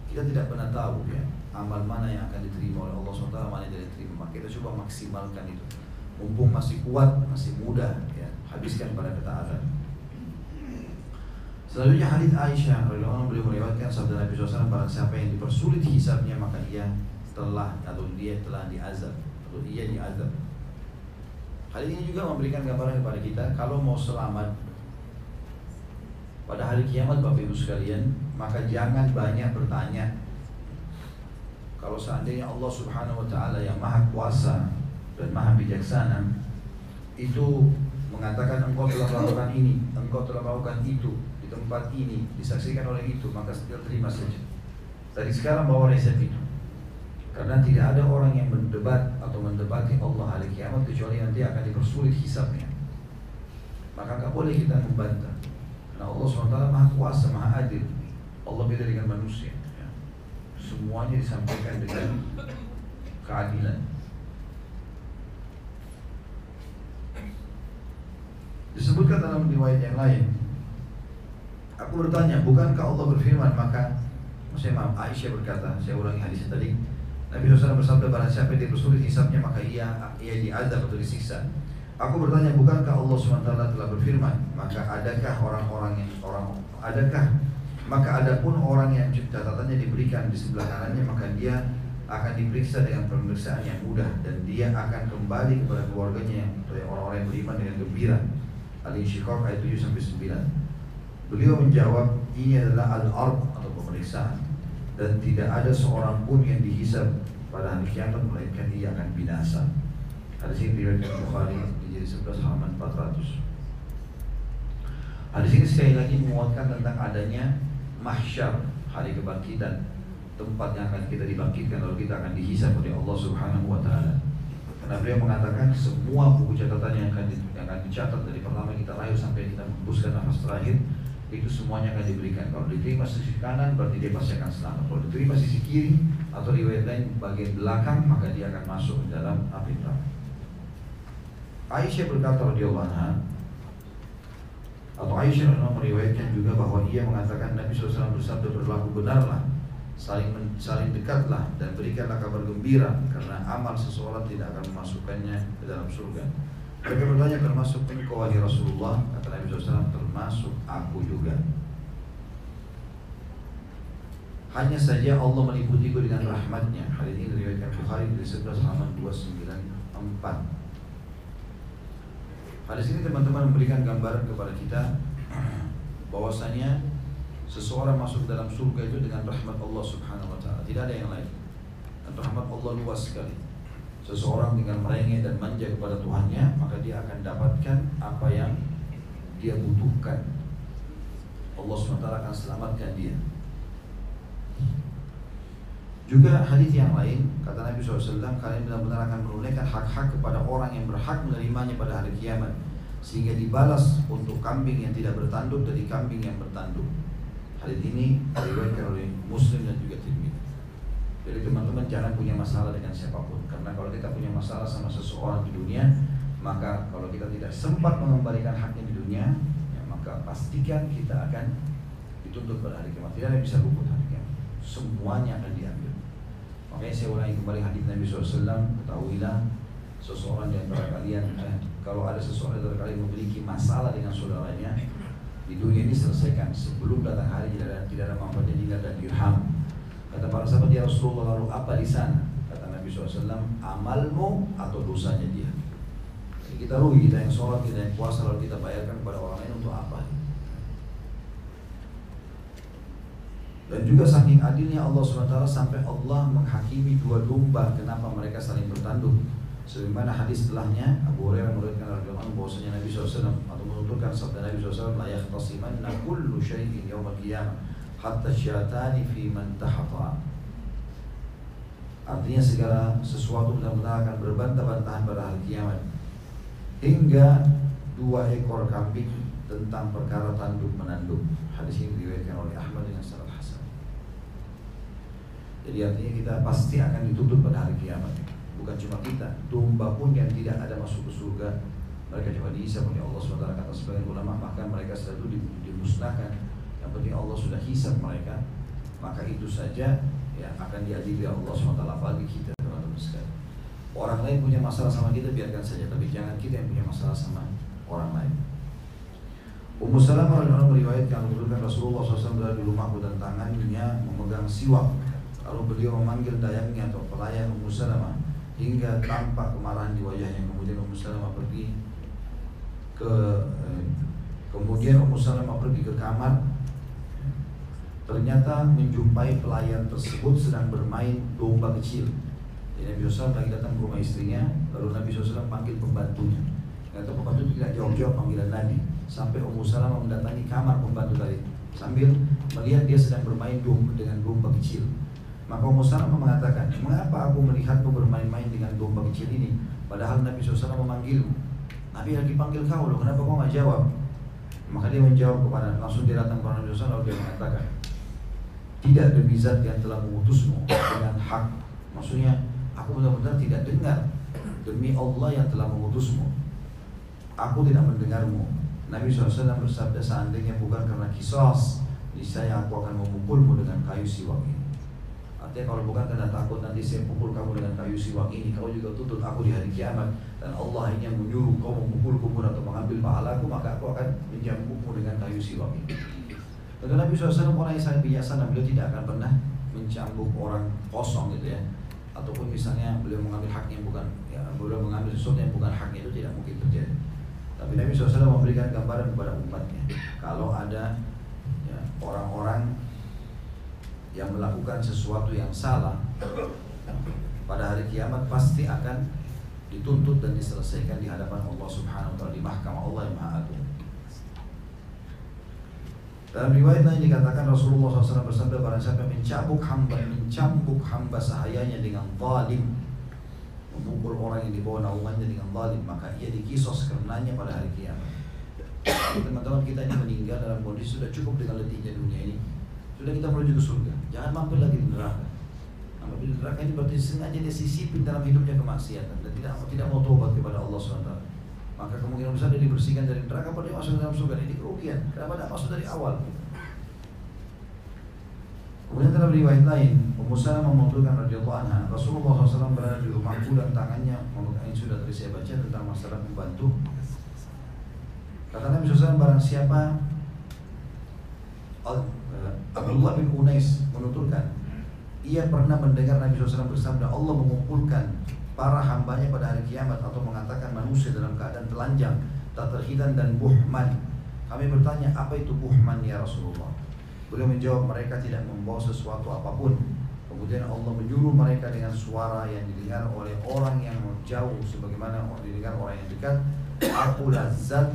kita tidak pernah tahu ya amal mana yang akan diterima oleh Allah SWT, mana yang tidak diterima. Maka kita coba maksimalkan itu. Mumpung masih kuat, masih mudah, ya habiskan pada ketaatan. Selanjutnya hadis Aisyah radhiyallahu beliau meriwayatkan sabda Nabi SAW barang siapa yang dipersulit hisabnya maka dia telah atau dia telah diazab atau dia diazab. Hal ini juga memberikan gambaran kepada kita kalau mau selamat pada hari kiamat Bapak Ibu sekalian, maka jangan banyak bertanya. Kalau seandainya Allah Subhanahu wa taala yang Maha Kuasa dan Maha Bijaksana itu mengatakan engkau telah melakukan ini, engkau telah melakukan itu di tempat ini, disaksikan oleh itu, maka setia terima saja. Dari sekarang bawa resep itu. Karena tidak ada orang yang mendebat atau mendebati Allah hari kiamat kecuali nanti akan dipersulit hisabnya. Maka nggak boleh kita membantah. Karena Allah SWT maha kuasa, maha adil. Allah beda dengan manusia. Ya. Semuanya disampaikan dengan keadilan. Disebutkan dalam riwayat yang lain. Aku bertanya, bukankah Allah berfirman maka saya maaf, Aisyah berkata, saya ulangi hadis tadi. Nabi SAW bersabda barang siapa yang dipersulit hisapnya maka ia ia diadab atau disiksa. Aku bertanya, bukankah Allah SWT telah berfirman, maka adakah orang-orang yang orang adakah maka adapun orang yang catatannya diberikan di sebelah kanannya maka dia akan diperiksa dengan pemeriksaan yang mudah dan dia akan kembali kepada keluarganya yang orang-orang yang beriman dengan gembira. Al-Insyiqaq ayat 7 sampai 9. Beliau menjawab, ini adalah al-arq atau pemeriksaan dan tidak ada seorang pun yang dihisab pada hari kiamat melainkan ia akan binasa. Hadis ini diriwayatkan Bukhari di jilid 11 halaman 400. Hadis ini sekali lagi menguatkan tentang adanya mahsyar hari kebangkitan tempat yang akan kita dibangkitkan lalu kita akan dihisab oleh Allah Subhanahu wa taala. Karena beliau mengatakan semua buku catatan yang akan, yang akan dicatat dari pertama kita lahir sampai kita menghembuskan nafas terakhir itu semuanya akan diberikan. Kalau diterima sisi kanan berarti dia pasti akan selamat. Kalau diterima sisi kiri atau riwayat lain bagian belakang maka dia akan masuk ke dalam api neraka. Aisyah berkata radhiyallahu atau Aisyah radhiyallahu meriwayatkan juga bahwa ia mengatakan Nabi SAW bersabda berlaku benarlah saling saling dekatlah dan berikanlah kabar gembira karena amal seseorang tidak akan memasukkannya ke dalam surga. Bertanya termasuk engkau wahai Rasulullah kata Nabi SAW termasuk aku juga. Hanya saja Allah meliputiku dengan rahmatnya. Hadis ini diriwayatkan Bukhari dari 11 halaman 294. Hadis ini teman-teman memberikan gambaran kepada kita bahwasanya seseorang masuk dalam surga itu dengan rahmat Allah Subhanahu wa taala. Tidak ada yang lain. Dan rahmat Allah luas sekali. Seseorang dengan merengek dan manja kepada Tuhannya, maka dia akan dapatkan apa yang dia butuhkan. Allah SWT akan selamatkan dia. Juga hadis yang lain kata Nabi SAW kalian benar-benar akan menunaikan hak-hak kepada orang yang berhak menerimanya pada hari kiamat sehingga dibalas untuk kambing yang tidak bertanduk dari kambing yang bertanduk. Hadis ini diriwayatkan oleh Muslim dan juga Tirmidzi. Jadi teman-teman jangan punya masalah dengan siapa pun karena kalau kita punya masalah sama seseorang di dunia maka kalau kita tidak sempat mengembalikan haknya di dunia ya, maka pastikan kita akan dituntut pada hari kiamat. Tidak ada yang bisa luput hari kiamat. Semuanya akan diambil. Makanya saya ulangi kembali hadis Nabi SAW Ketahuilah seseorang di antara kalian eh, Kalau ada seseorang di antara kalian memiliki masalah dengan saudaranya Di dunia ini selesaikan Sebelum datang hari tidak ada, tidak ada dinar dan dirham Kata para sahabat ya Rasulullah lalu apa di sana? SAW Amalmu atau dosanya dia Jadi kita rugi, kita yang sholat, kita yang puasa Lalu kita bayarkan kepada orang lain untuk apa? Dan juga saking adilnya Allah SWT sampai Allah menghakimi dua domba kenapa mereka saling bertanduk. Sebagaimana hadis setelahnya Abu Hurairah meriwayatkan radhiyallahu bahwasanya Nabi SAW atau menuturkan sabda Nabi SAW la yahtasimanna kullu syai'in yawm al-qiyamah hatta syatani fi man tahata. Artinya segala sesuatu benar-benar akan berbantah-bantahan pada hari kiamat. Hingga dua ekor kambing tentang perkara tanduk menanduk. Hadis ini diriwayatkan oleh Ahmad dengan sanad jadi artinya kita pasti akan ditutup pada hari kiamat. Bukan cuma kita, domba pun yang tidak ada masuk ke surga, mereka cuma dihisap oleh Allah SWT kata sebagian ulama bahkan mereka selalu dimusnahkan yang penting Allah sudah hisap mereka maka itu saja ya akan diadili Allah SWT bagi kita teman-teman sekalian. Orang lain punya masalah sama kita biarkan saja. Tapi jangan kita yang punya masalah sama orang lain. Ummu Salamah radhiyallahu meriwayatkan Rasulullah SAW berada di rumahku dan tangannya memegang siwak. Lalu beliau memanggil dayangnya atau pelayan Ummu Salamah hingga tampak kemarahan di wajahnya. Kemudian Ummu Salamah pergi ke eh, Kemudian Ummu Salamah pergi ke kamar Ternyata menjumpai pelayan tersebut sedang bermain domba kecil. Jadi Nabi SAW lagi datang ke rumah istrinya Lalu Nabi SAW panggil pembantunya. Kata pembantu tidak jawab-jawab panggilan Nabi Sampai Ummu Salamah mendatangi kamar pembantu tadi Sambil melihat dia sedang bermain domba dengan domba kecil. Maka Ummu Salamah mengatakan Mengapa aku melihatmu bermain-main dengan domba kecil ini Padahal Nabi SAW memanggilmu? Nabi lagi panggil kau loh, kenapa kau nggak jawab? Maka dia menjawab kepada langsung dia datang kepada Nabi SAW lalu dia mengatakan tidak demi zat yang telah mengutusmu dengan hak. Maksudnya aku benar-benar tidak dengar demi Allah yang telah mengutusmu. Aku tidak mendengarmu. Nabi SAW bersabda seandainya bukan karena kisos, niscaya aku akan memukulmu dengan kayu siwak ini. Artinya kalau bukan karena takut nanti saya pukul kamu dengan kayu siwak ini, kamu juga tuntut aku di hari kiamat dan Allah hanya menyuruh kau memukul kubur atau mengambil pahalaku maka aku akan menjambukmu dengan kayu siwak ini Lalu Nabi SAW orang yang sangat bijaksana beliau tidak akan pernah mencambuk orang kosong gitu ya. Ataupun misalnya beliau mengambil haknya bukan ya beliau mengambil sesuatu yang bukan haknya itu tidak mungkin terjadi. Tapi Nabi SAW memberikan gambaran kepada umatnya. Kalau ada ya, orang-orang yang melakukan sesuatu yang salah pada hari kiamat pasti akan dituntut dan diselesaikan di hadapan Allah Subhanahu wa taala di mahkamah Allah yang Maha Agung. Dalam riwayat lain dikatakan Rasulullah SAW bersabda barang siapa mencambuk hamba mencambuk hamba sahayanya dengan zalim memukul orang yang dibawa naungannya dengan zalim maka ia dikisos karenanya pada hari kiamat. Teman-teman kita ini meninggal dalam kondisi sudah cukup dengan letihnya dunia ini. Sudah kita menuju ke surga. Jangan mampir lagi di neraka. Apabila neraka ini berarti sengaja dia sisipin dalam hidupnya kemaksiatan dan tidak tidak mau tobat kepada Allah SWT. Maka kemungkinan besar dia dibersihkan dari neraka dia masuk dalam surga ini kerugian. Kenapa tidak masuk dari awal? Kemudian dalam riwayat lain, Ummu Salamah menguturkan radhiyallahu anha, Rasulullah SAW berada di rumahku dan tangannya, ini sudah tadi saya baca tentang masalah membantu. Kata Nabi SAW barang siapa eh, Abdullah bin Unais menuturkan ia pernah mendengar Nabi SAW bersabda Allah mengumpulkan para hambanya pada hari kiamat atau mengatakan manusia dalam keadaan telanjang, tak terhidan dan buhman. Kami bertanya apa itu buhman ya Rasulullah? Beliau menjawab mereka tidak membawa sesuatu apa pun. Kemudian Allah menyuruh mereka dengan suara yang didengar oleh orang yang jauh sebagaimana didengar orang yang dekat. Aku lazat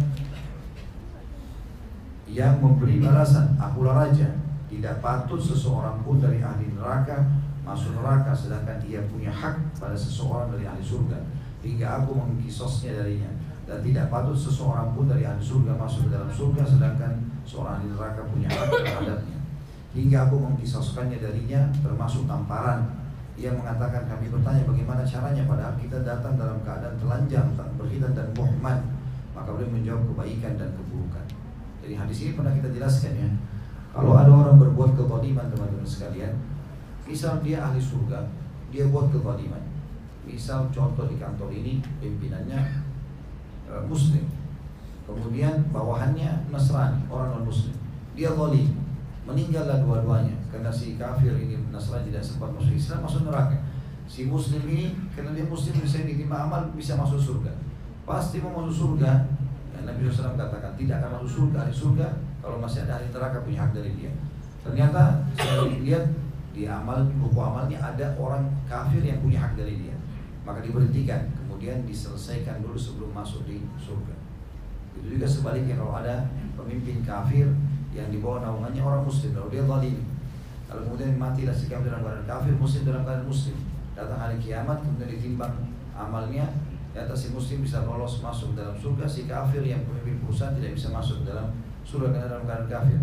yang memberi balasan. Akulah raja tidak patut seseorang pun dari ahli neraka masuk neraka sedangkan ia punya hak pada seseorang dari ahli surga. Hingga aku mengkisosnya darinya. Dan tidak patut seseorang pun dari ahli surga masuk ke dalam surga sedangkan seorang ahli neraka punya hak terhadapnya. Hingga aku mengkisoskannya darinya termasuk tamparan. Ia mengatakan kami bertanya bagaimana caranya padahal kita datang dalam keadaan telanjang tak berhitan dan muhman maka beliau menjawab kebaikan dan keburukan. Jadi hadis ini pernah kita jelaskan ya. Kalau ada orang berbuat kezaliman teman-teman sekalian, misal dia ahli surga, dia buat kezaliman. Misal contoh di kantor ini pimpinannya e, muslim. Kemudian bawahannya Nasrani, orang non muslim. Dia zalim, meninggallah dua-duanya karena si kafir ini Nasrani tidak sempat masuk Islam masuk neraka. Si muslim ini karena dia muslim bisa diterima amal bisa masuk surga. Pasti mau masuk surga. Dan Nabi SAW katakan tidak akan masuk surga, di surga kalau masih ada ahli neraka punya hak dari dia. Ternyata saya lihat di amal buku amalnya ada orang kafir yang punya hak dari dia. Maka diberhentikan, kemudian diselesaikan dulu sebelum masuk di surga. Itu juga sebaliknya kalau ada pemimpin kafir yang dibawa naungannya orang muslim, kalau dia zalim. Kalau kemudian mati si kafir dalam keadaan kafir, muslim dalam keadaan muslim. Datang hari kiamat, kemudian ditimbang amalnya, ternyata si muslim bisa lolos masuk dalam surga, si kafir yang pemimpin perusahaan tidak bisa masuk dalam surga karena dalam keadaan kafir.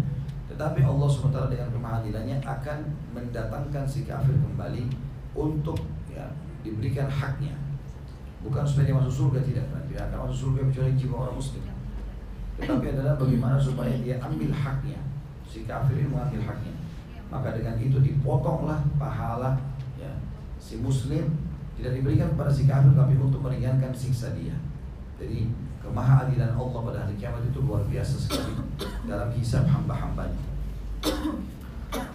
Tetapi Allah SWT dengan kemahadilannya akan mendatangkan si kafir kembali untuk ya, diberikan haknya. Bukan supaya dia masuk surga tidak, tidak akan masuk surga kecuali jiwa orang muslim. Tetapi adalah bagaimana supaya dia ambil haknya. Si kafir ini mengambil haknya. Maka dengan itu dipotonglah pahala ya, si muslim tidak diberikan kepada si kafir tapi untuk meringankan siksa dia. Jadi kemahaadilan Allah pada hari kiamat itu luar biasa sekali dalam hisab hamba-hambanya.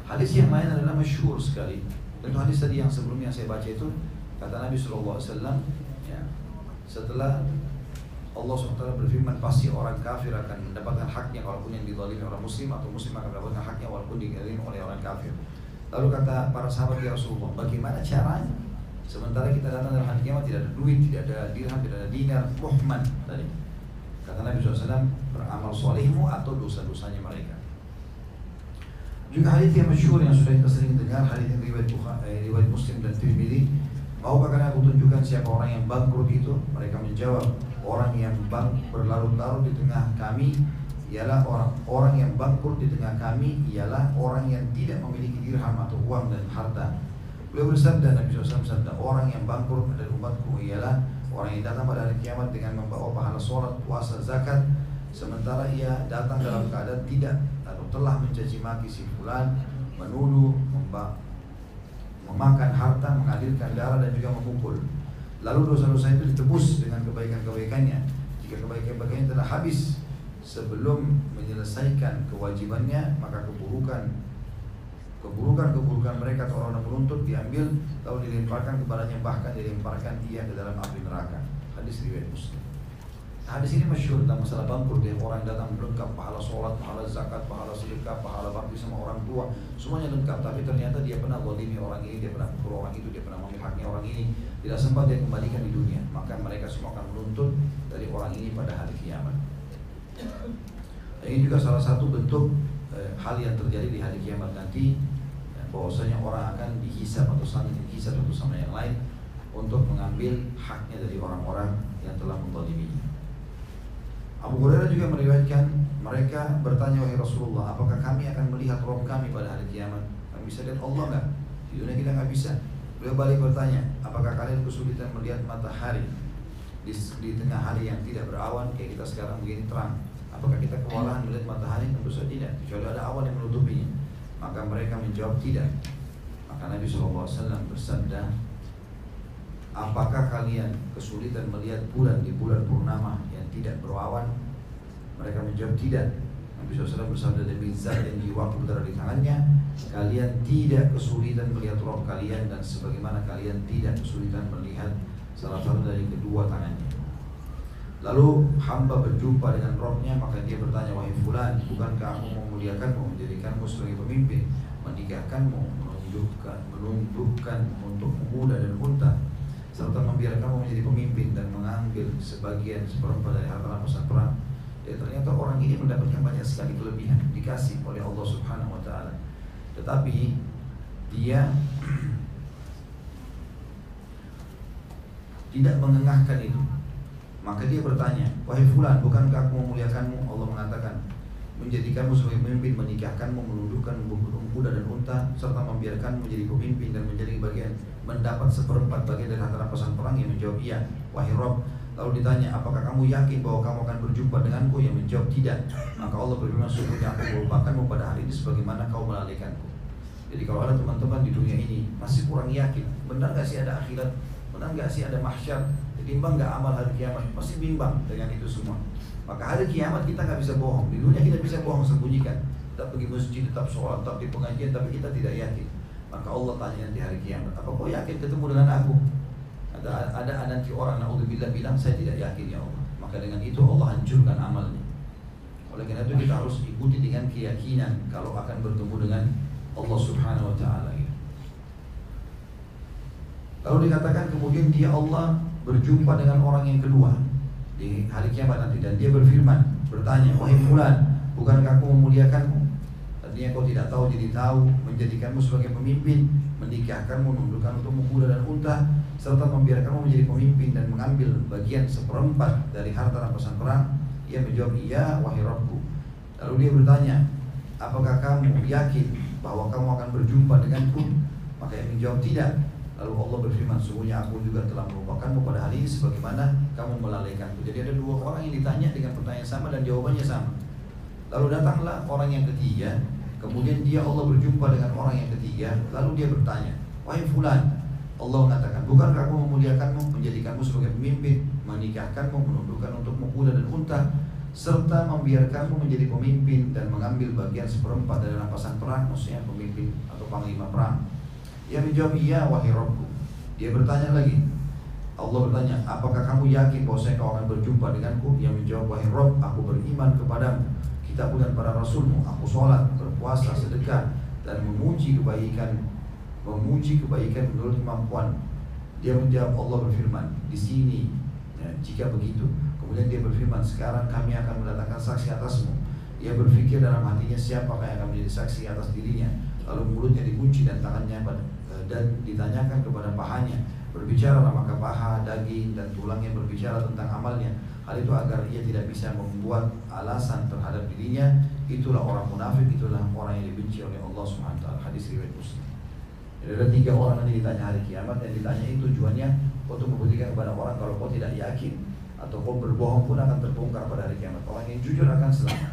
Hadis yang lain adalah masyhur sekali. Tentu hadis tadi yang sebelumnya saya baca itu kata Nabi SAW ya, setelah Allah SWT berfirman pasti orang kafir akan mendapatkan haknya walaupun yang dizalimi orang muslim atau muslim akan mendapatkan haknya walaupun dizalimi oleh orang kafir. Lalu kata para sahabat ya Rasulullah, bagaimana caranya? Sementara kita datang dalam hari kiamat tidak ada duit, tidak ada dirham, tidak ada dinar, muhman tadi. Kata Nabi SAW, beramal solehmu atau dosa-dosanya mereka. Juga hadis yang masyhur yang sudah kita sering dengar, hadis yang riwayat Bukhari, eh, riwayat Muslim dan Tirmidzi. Maukah kalian aku tunjukkan siapa orang yang bangkrut itu? Mereka menjawab, orang yang bang berlarut-larut di tengah kami ialah orang orang yang bangkrut di tengah kami ialah orang yang tidak memiliki dirham atau uang dan harta. Beliau bersabda Nabi SAW bersabda orang yang bangkrut dari umatku ialah orang yang datang pada hari kiamat dengan membawa pahala sholat, puasa, zakat sementara ia datang dalam keadaan tidak atau telah mencaci maki si fulan, menuduh, memakan harta, mengalirkan darah dan juga memukul. Lalu dosa-dosa itu ditebus dengan kebaikan-kebaikannya. Jika kebaikan-kebaikannya telah habis sebelum menyelesaikan kewajibannya, maka keburukan keburukan-keburukan mereka atau orang yang menuntut diambil lalu dilemparkan kepadanya bahkan dilemparkan ia ke dalam api neraka. Hadis riwayat Muslim. Hadis ini masyhur tentang masalah bangkrut ya orang datang lengkap pahala sholat, pahala zakat, pahala sedekah, pahala bakti sama orang tua, semuanya lengkap. Tapi ternyata dia pernah zalimi orang ini, dia pernah pukul orang itu, dia pernah mengambil haknya orang ini, tidak sempat dia kembalikan di dunia. Maka mereka semua akan menuntut dari orang ini pada hari kiamat. Ini juga salah satu bentuk eh, hal yang terjadi di hari kiamat nanti ya, bahwasanya orang akan dihisap atau saling dihisap satu sama yang lain untuk mengambil haknya dari orang-orang yang telah menzaliminya. Abu Hurairah juga meriwayatkan mereka bertanya wahai Rasulullah, apakah kami akan melihat Rob kami pada hari kiamat? Kami bisa lihat Allah nggak? Di dunia kita nggak bisa. Beliau balik bertanya, apakah kalian kesulitan melihat matahari di, di tengah hari yang tidak berawan kayak kita sekarang begini terang? Apakah kita kewalahan melihat matahari? Tentu saja tidak, kecuali ada awan yang menutupinya. Maka mereka menjawab tidak. Maka Nabi SAW bersabda, Apakah kalian kesulitan melihat bulan di bulan purnama yang tidak berawan? Mereka menjawab tidak. Nabi SAW bersabda demi zat dan jiwaku berada di tangannya Kalian tidak kesulitan melihat roh kalian Dan sebagaimana kalian tidak kesulitan melihat salah satu dari kedua tangannya Lalu hamba berjumpa dengan rohnya Maka dia bertanya Wahai fulan Bukankah aku memuliakanmu Menjadikanmu sebagai pemimpin Menikahkanmu Menunjukkan, menundukkan untuk muda dan unta serta membiarkan kamu menjadi pemimpin dan mengambil sebagian seperempat dari harta rampasan perang? Ya ternyata orang ini mendapatkan banyak sekali kelebihan dikasih oleh Allah Subhanahu wa taala. Tetapi dia tidak mengengahkan itu maka dia bertanya wahai fulan bukankah aku memuliakanmu Allah mengatakan menjadikanmu sebagai pemimpin, menikahkanmu, menundukkan kuda dan unta, serta membiarkanmu menjadi pemimpin dan menjadi bagian mendapat seperempat bagian dari harta rampasan perang yang menjawab iya, wahai Rob. Lalu ditanya, apakah kamu yakin bahwa kamu akan berjumpa denganku? Yang menjawab tidak. Maka Allah berfirman, sungguhnya aku melupakanmu pada hari ini sebagaimana kau melalaikanku. Jadi kalau ada teman-teman di dunia ini masih kurang yakin, benar gak sih ada akhirat? Benar gak sih ada mahsyar? Timbang gak amal hari kiamat? Pasti bimbang dengan itu semua. Maka hari kiamat kita nggak bisa bohong. Di dunia kita bisa bohong sembunyikan. Tetap pergi masjid, tetap sholat, tetap di pengajian, tapi kita tidak yakin. Maka Allah tanya nanti hari kiamat, apa kau yakin ketemu dengan aku? Ada ada nanti orang naudzubillah bilang saya tidak yakin ya Allah. Maka dengan itu Allah hancurkan amalnya. Oleh karena itu kita harus ikuti dengan keyakinan kalau akan bertemu dengan Allah Subhanahu wa taala. Lalu dikatakan kemudian dia Allah berjumpa dengan orang yang kedua di hari kiamat nanti. Dan dia berfirman bertanya wahai fulan bukankah aku memuliakanmu? Tadinya kau tidak tahu jadi tahu menjadikanmu sebagai pemimpin menikahkanmu menundukkan untuk kuda dan unta serta membiarkanmu menjadi pemimpin dan mengambil bagian seperempat dari harta rampasan perang. Ia menjawab iya wahai Rabbku. Lalu dia bertanya apakah kamu yakin bahwa kamu akan berjumpa denganku? Maka ia menjawab tidak Lalu Allah berfirman, sungguhnya aku juga telah melupakanmu pada hari ini sebagaimana kamu melalaikanku. Jadi ada dua orang yang ditanya dengan pertanyaan sama dan jawabannya sama. Lalu datanglah orang yang ketiga, kemudian dia Allah berjumpa dengan orang yang ketiga, lalu dia bertanya, wahai fulan, Allah mengatakan, bukankah aku memuliakanmu, menjadikanmu sebagai pemimpin, menikahkanmu, menundukkan untukmu kuda dan unta, serta membiarkanmu menjadi pemimpin dan mengambil bagian seperempat dari rampasan perang, maksudnya pemimpin atau panglima perang. Ia menjawab iya wahai Rabbku. Dia bertanya lagi, Allah bertanya, apakah kamu yakin bahwa saya kau akan berjumpa denganku? Yang menjawab, wahai Rob, aku beriman kepadamu, kitabmu dan para rasulmu, aku sholat, berpuasa, sedekah, dan memuji kebaikan, memuji kebaikan menurut kemampuan. Dia menjawab, Allah berfirman, di sini, ya, jika begitu, kemudian dia berfirman, sekarang kami akan mendatangkan saksi atasmu. Ia berpikir dalam hatinya siapa yang akan menjadi saksi atas dirinya. Lalu mulutnya dikunci dan tangannya eh, dan ditanyakan kepada pahanya. Berbicara maka paha, daging dan tulangnya berbicara tentang amalnya. Hal itu agar ia tidak bisa membuat alasan terhadap dirinya. Itulah orang munafik, itulah orang yang dibenci oleh Allah Subhanahu wa Hadis riwayat Muslim. Jadi ada tiga orang nanti ditanya hari kiamat yang ditanya itu tujuannya untuk membuktikan kepada orang kalau kau tidak yakin atau kau berbohong pun akan terbongkar pada hari kiamat. Orang yang jujur akan selamat.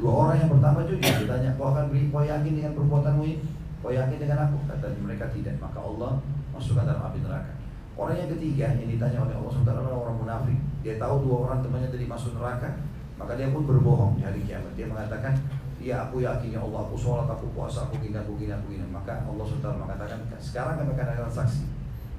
Dua orang yang pertama juga ditanya, kau akan beri, kau yakin dengan perbuatanmu ini? Kau yakin dengan aku? Kata mereka tidak. Maka Allah masukkan dalam api neraka. Orang yang ketiga yang ditanya oleh Allah SWT adalah orang munafik. Dia tahu dua orang temannya tadi masuk neraka, maka dia pun berbohong di hari kiamat. Dia mengatakan, Ya aku yakin ya Allah, aku sholat, aku puasa, aku gini, aku gini, aku gini. Maka Allah SWT mengatakan, sekarang kami akan ada saksi.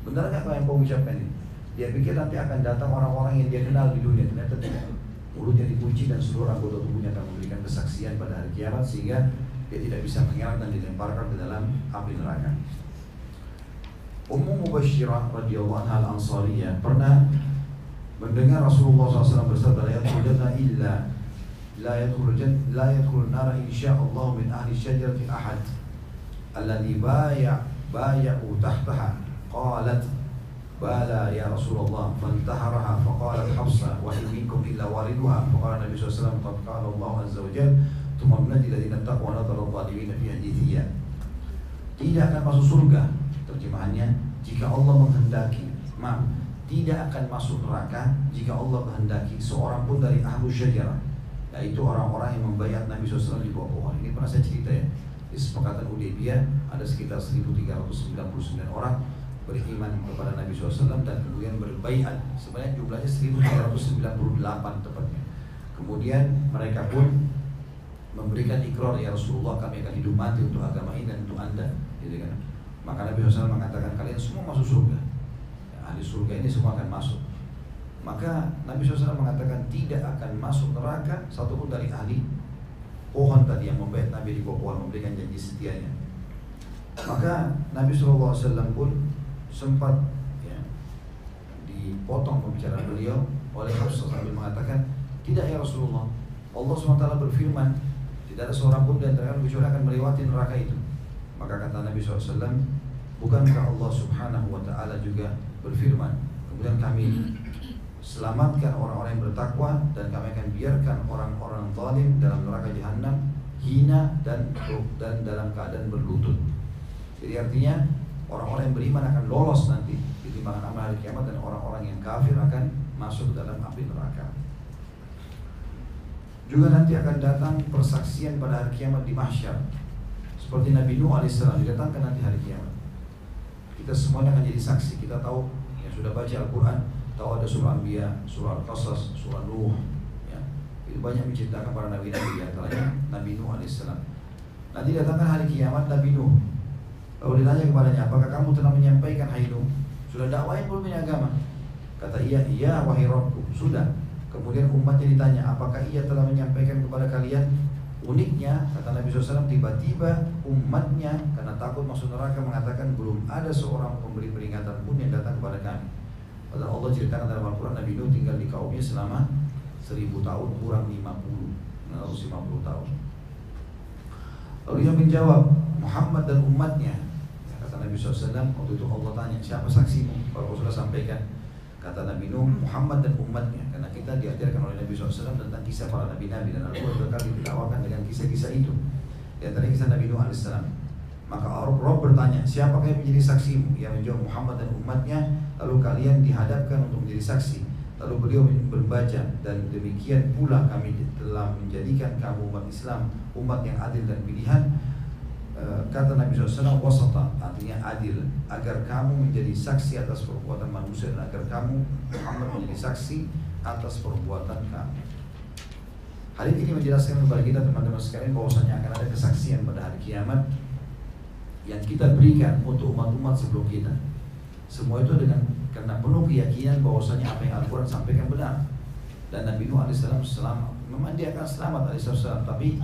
Benar nggak apa yang kau ucapkan ini? Dia pikir nanti akan datang orang-orang yang dia kenal di dunia. Ternyata tidak mulutnya dikunci dan seluruh anggota tubuhnya akan memberikan kesaksian pada hari kiamat sehingga dia tidak bisa mengelak dan dilemparkan ke dalam api neraka. Ummu Mubashirah radhiyallahu anha al-Ansariyah pernah mendengar Rasulullah SAW bersabda la yadkhulunna illa la yadkhulun la yadkhulun nara insyaallah min ahli syajarati ahad alladhi baya baya'u tahtaha qalat bala ya Rasulullah fantaharaha faqalat Hafsa wa minkum illa waridha. faqala Nabi sallallahu alaihi wasallam qad qala Allah azza wa ثم الذي الذين اتقوا ونظر الظالمين في حديثية tidak akan masuk surga terjemahannya jika Allah menghendaki maaf tidak akan masuk neraka jika Allah menghendaki seorang pun dari ahlu syajarah yaitu orang-orang yang membayar Nabi SAW di bawah pohon ini pernah saya cerita ya di sepakatan Udaybiyah ada sekitar 1399 orang beriman kepada Nabi SAW dan kemudian berbaiat sebenarnya jumlahnya 1398 tepatnya kemudian mereka pun memberikan ikrar ya Rasulullah kami akan hidup mati untuk agama ini dan untuk anda gitu kan. Maka Nabi SAW mengatakan kalian semua masuk surga. Ya, ahli surga ini semua akan masuk. Maka Nabi SAW mengatakan tidak akan masuk neraka satupun dari ahli pohon tadi yang membayar Nabi di pohon memberikan janji setianya. Maka Nabi SAW pun sempat ya, dipotong pembicaraan beliau oleh Rasulullah sambil mengatakan tidak ya Rasulullah Allah SWT berfirman tidak ada seorang pun di antara kecuali akan melewati neraka itu maka kata Nabi SAW bukankah Allah Subhanahu Wa Taala juga berfirman kemudian kami selamatkan orang-orang yang bertakwa dan kami akan biarkan orang-orang zalim dalam neraka jahanam hina dan dan dalam keadaan berlutut jadi artinya orang-orang yang beriman akan lolos nanti di timbangan amal hari kiamat dan orang-orang yang kafir akan masuk dalam api neraka. Juga nanti akan datang persaksian pada hari kiamat di mahsyar. Seperti Nabi Nuh alaihissalam didatangkan nanti hari kiamat. Kita semuanya akan jadi saksi. Kita tahu yang sudah baca Al-Quran, tahu ada surah Anbiya, surah Al-Qasas, surah Nuh. Ya. Itu banyak menceritakan para nabi-nabi di antaranya Nabi Nuh alaihissalam. Nanti datangkan hari kiamat Nabi Nuh Lalu ditanya kepadanya, apakah kamu telah menyampaikan hai Sudah dakwain belum ini agama? Kata ia, iya wahai Rabbku, sudah. Kemudian umatnya ditanya, apakah ia telah menyampaikan kepada kalian? Uniknya, kata Nabi SAW, tiba-tiba umatnya karena takut masuk neraka mengatakan belum ada seorang pemberi peringatan pun yang datang kepada kami. Padahal Allah ceritakan dalam Al-Quran Nabi Nuh tinggal di kaumnya selama seribu tahun kurang lima puluh, lima puluh tahun. Lalu yang menjawab Muhammad dan umatnya Nabi SAW waktu itu Allah tanya siapa saksimu kalau sudah sampaikan kata Nabi Nuh Muhammad dan umatnya. Karena kita diajarkan oleh Nabi SAW tentang kisah para nabi-nabi. Dan Al-Quran berkali ditawarkan dengan kisah-kisah itu. Di antara kisah Nabi Nuh AS maka Rob bertanya siapa yang menjadi saksimu? Yang menjawab Muhammad dan umatnya. Lalu kalian dihadapkan untuk menjadi saksi. Lalu beliau membaca dan demikian pula kami telah menjadikan kamu umat Islam umat yang adil dan pilihan kata Nabi SAW wasata. Artinya adil. Agar kamu menjadi saksi atas perbuatan manusia dan agar kamu Muhammad menjadi saksi atas perbuatan kamu. Hadis ini menjelaskan kepada kita teman-teman sekalian bahwasanya akan ada kesaksian pada hari kiamat yang kita berikan untuk umat-umat sebelum kita. Semua itu dengan karena penuh keyakinan bahwasanya apa yang Al-Quran sampaikan benar. Dan Nabi Nuh selamat. Memang dia akan selamat alaihissalam tapi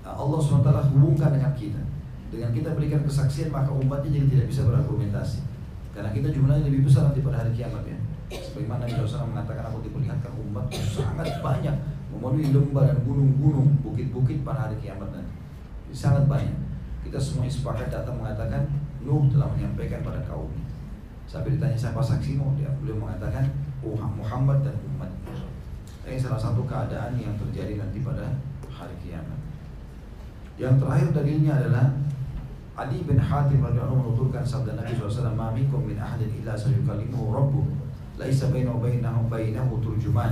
uh, Allah swt hubungkan dengan kita dengan kita berikan kesaksian maka umatnya jadi tidak bisa berargumentasi. Karena kita jumlahnya lebih besar nanti pada hari kiamat ya. Sebagaimana Nabi SAW mengatakan aku diperlihatkan umat sangat banyak memenuhi lembah dan gunung-gunung bukit-bukit pada hari kiamat nanti. Sangat banyak. Kita semua sepakat datang mengatakan Nuh telah menyampaikan pada kaumnya. Sampai ditanya siapa saksimu, dia beliau mengatakan oh, Muhammad dan umat. Ini salah satu keadaan yang terjadi nanti pada hari kiamat. Yang terakhir dalilnya adalah Adi bin Hatim radhiyallahu menuturkan sabda Nabi SAW, "Ma minkum min ahadin illa sayukallimuhu rabbuh, laisa bainahu bainahu bainahu turjuman."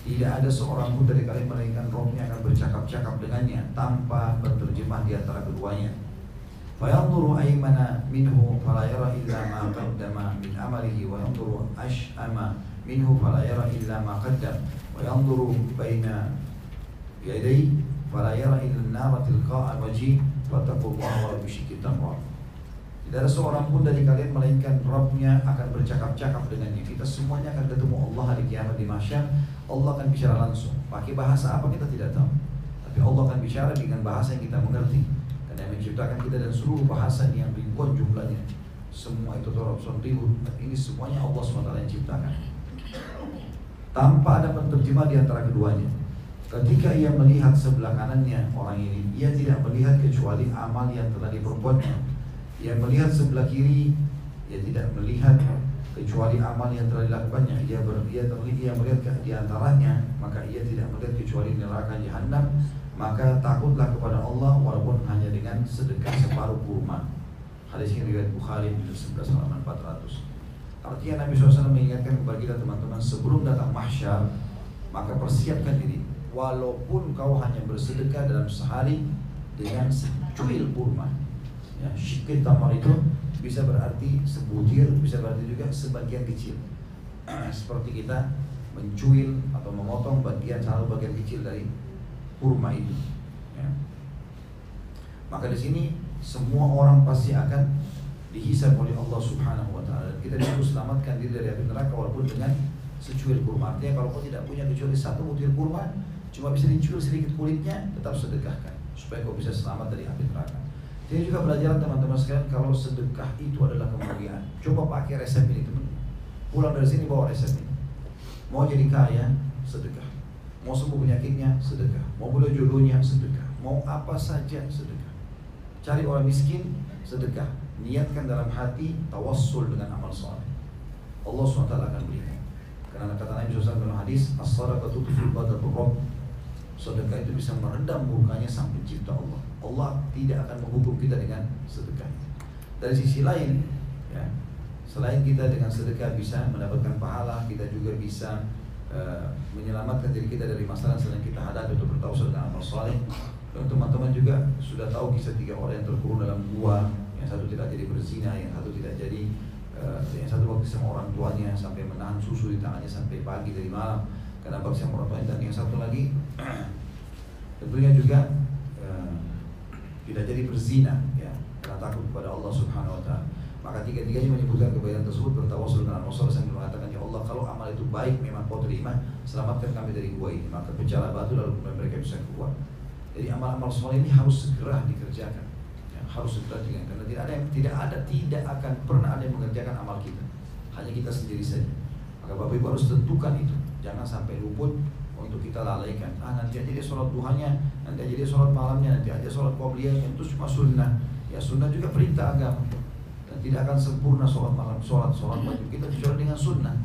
Tidak ada seorang pun dari kalian melainkan rohnya akan bercakap-cakap dengannya tanpa berterjemah di antara keduanya. فينظر أيمن منه فلا يرى إلا ما قدم من عمله وينظر أشأم منه فلا يرى إلا ما قدم وينظر بين يديه فلا يرى إلا النار تلقاء الوجه tidak ada seorang pun dari kalian Melainkan Rabbnya akan bercakap-cakap dengannya. Kita semuanya akan ketemu Allah hari kiamat di masyar Allah akan bicara langsung. Pakai bahasa apa kita tidak tahu. Tapi Allah akan bicara dengan bahasa yang kita mengerti. Karena yang menciptakan kita dan seluruh bahasa yang ribuan jumlahnya. Semua itu torab sontibu Ini semuanya Allah SWT yang ciptakan. Tanpa ada penerjemah di antara keduanya ketika ia melihat sebelah kanannya orang ini ia tidak melihat kecuali amal yang telah diperbuatnya ia melihat sebelah kiri ia tidak melihat kecuali amal yang telah dilakukannya ia ber, ia, terlihat, ia melihat di antaranya maka ia tidak melihat kecuali neraka jahanam maka takutlah kepada Allah walaupun hanya dengan sedekah separuh kurma. Hadis ini riwayat Bukhari di 11 halaman 400. Artinya Nabi SAW mengingatkan kepada kita teman-teman sebelum datang mahsyar maka persiapkan diri walaupun kau hanya bersedekah dalam sehari dengan secuil kurma. Ya, syikir tamar itu bisa berarti sebutir, bisa berarti juga sebagian kecil. Seperti kita mencuil atau memotong bagian satu bagian kecil dari kurma itu. Ya. Maka di sini semua orang pasti akan dihisab oleh Allah Subhanahu wa taala. Kita disuruh selamatkan diri dari api neraka walaupun dengan secuil kurma. Artinya kalau kau tidak punya kecuali satu butir kurma, cuma bisa dicuil sedikit kulitnya, tetap sedekahkan supaya kau bisa selamat dari api neraka. Jadi juga pelajaran teman-teman sekalian kalau sedekah itu adalah kemuliaan. Coba pakai resep ini teman. Pulang dari sini bawa resep ini. Mau jadi kaya, sedekah. Mau sembuh penyakitnya, sedekah. Mau boleh jodohnya, sedekah. Mau apa saja, sedekah. Cari orang miskin, sedekah. Niatkan dalam hati, tawassul dengan amal soleh. Allah SWT akan berikan. Karena kata Nabi SAW dalam hadis, As-sadaqatu tufil Rabb. Sedekah itu bisa meredam murkanya sang pencipta Allah. Allah tidak akan menghukum kita dengan sedekah. Dari sisi lain, ya, selain kita dengan sedekah bisa mendapatkan pahala, kita juga bisa Eh, menyelamatkan diri kita dari masalah sedang kita hadapi untuk bertawassul dengan amal saleh. Dan teman-teman juga sudah tahu kisah tiga orang yang terkurung dalam gua, yang satu tidak jadi berzina, yang satu tidak jadi uh, yang satu waktu sama orang tuanya sampai menahan susu di tangannya sampai pagi dari malam karena sama orang tuanya dan yang satu lagi tentunya juga uh, tidak jadi berzina ya karena takut kepada Allah Subhanahu wa taala. Maka tiga-tiganya menyebutkan kebaikan tersebut bertawasul dengan Rasul yang mengatakan ya Allah kalau amal itu baik memang kau terima selamatkan kami dari gua ini maka pecahlah batu lalu kemudian mereka bisa keluar. Jadi amal-amal soleh ini harus segera dikerjakan, ya, harus segera dikerjakan karena tidak ada yang tidak ada tidak akan pernah ada yang mengerjakan amal kita hanya kita sendiri saja. Maka bapak ibu harus tentukan itu jangan sampai luput untuk kita lalaikan. Ah nanti aja dia sholat duhanya, nanti aja dia sholat malamnya, nanti aja sholat qobliyahnya itu cuma sunnah. Ya sunnah juga perintah agama. Dan tidak akan sempurna sholat malam sholat sholat wajib. Kita kecuali dengan sunnah.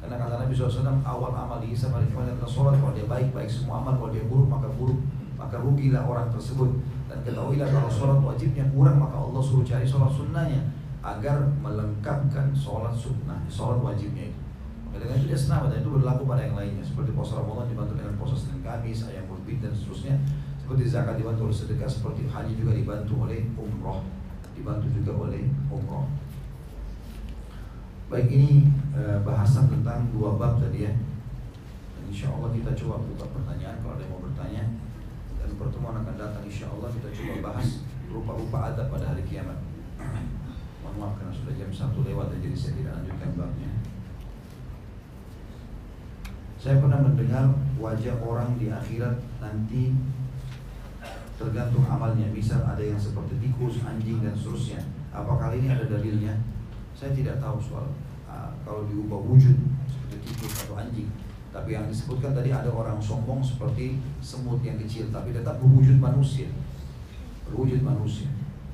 Karena kata Nabi SAW awal amal dihisab hari Jumat adalah sholat kalau dia baik baik semua amal kalau dia buruk maka buruk maka rugilah orang tersebut. Dan ketahuilah kalau sholat wajibnya kurang maka Allah suruh cari sholat sunnahnya agar melengkapkan sholat sunnah sholat wajibnya itu itu dia senang dan itu berlaku pada yang lainnya seperti puasa Ramadan dibantu dengan puasa Senin Kamis ayam berbit dan seterusnya seperti zakat dibantu oleh sedekah seperti haji juga dibantu oleh umroh dibantu juga oleh umroh. Baik ini e, bahasan tentang dua bab tadi ya. Dan insya Allah kita coba buka pertanyaan kalau ada yang mau bertanya. Dan pertemuan akan datang insya Allah kita coba bahas rupa-rupa adab pada hari kiamat. Mohon maaf karena sudah jam satu lewat jadi saya tidak lanjutkan babnya. Saya pernah mendengar wajah orang di akhirat nanti tergantung amalnya. Misal ada yang seperti tikus, anjing dan seterusnya. Apakah ini ada dalilnya? Saya tidak tahu soal uh, kalau diubah wujud seperti tikus atau anjing. Tapi yang disebutkan tadi ada orang sombong seperti semut yang kecil, tapi tetap berwujud manusia, berwujud manusia.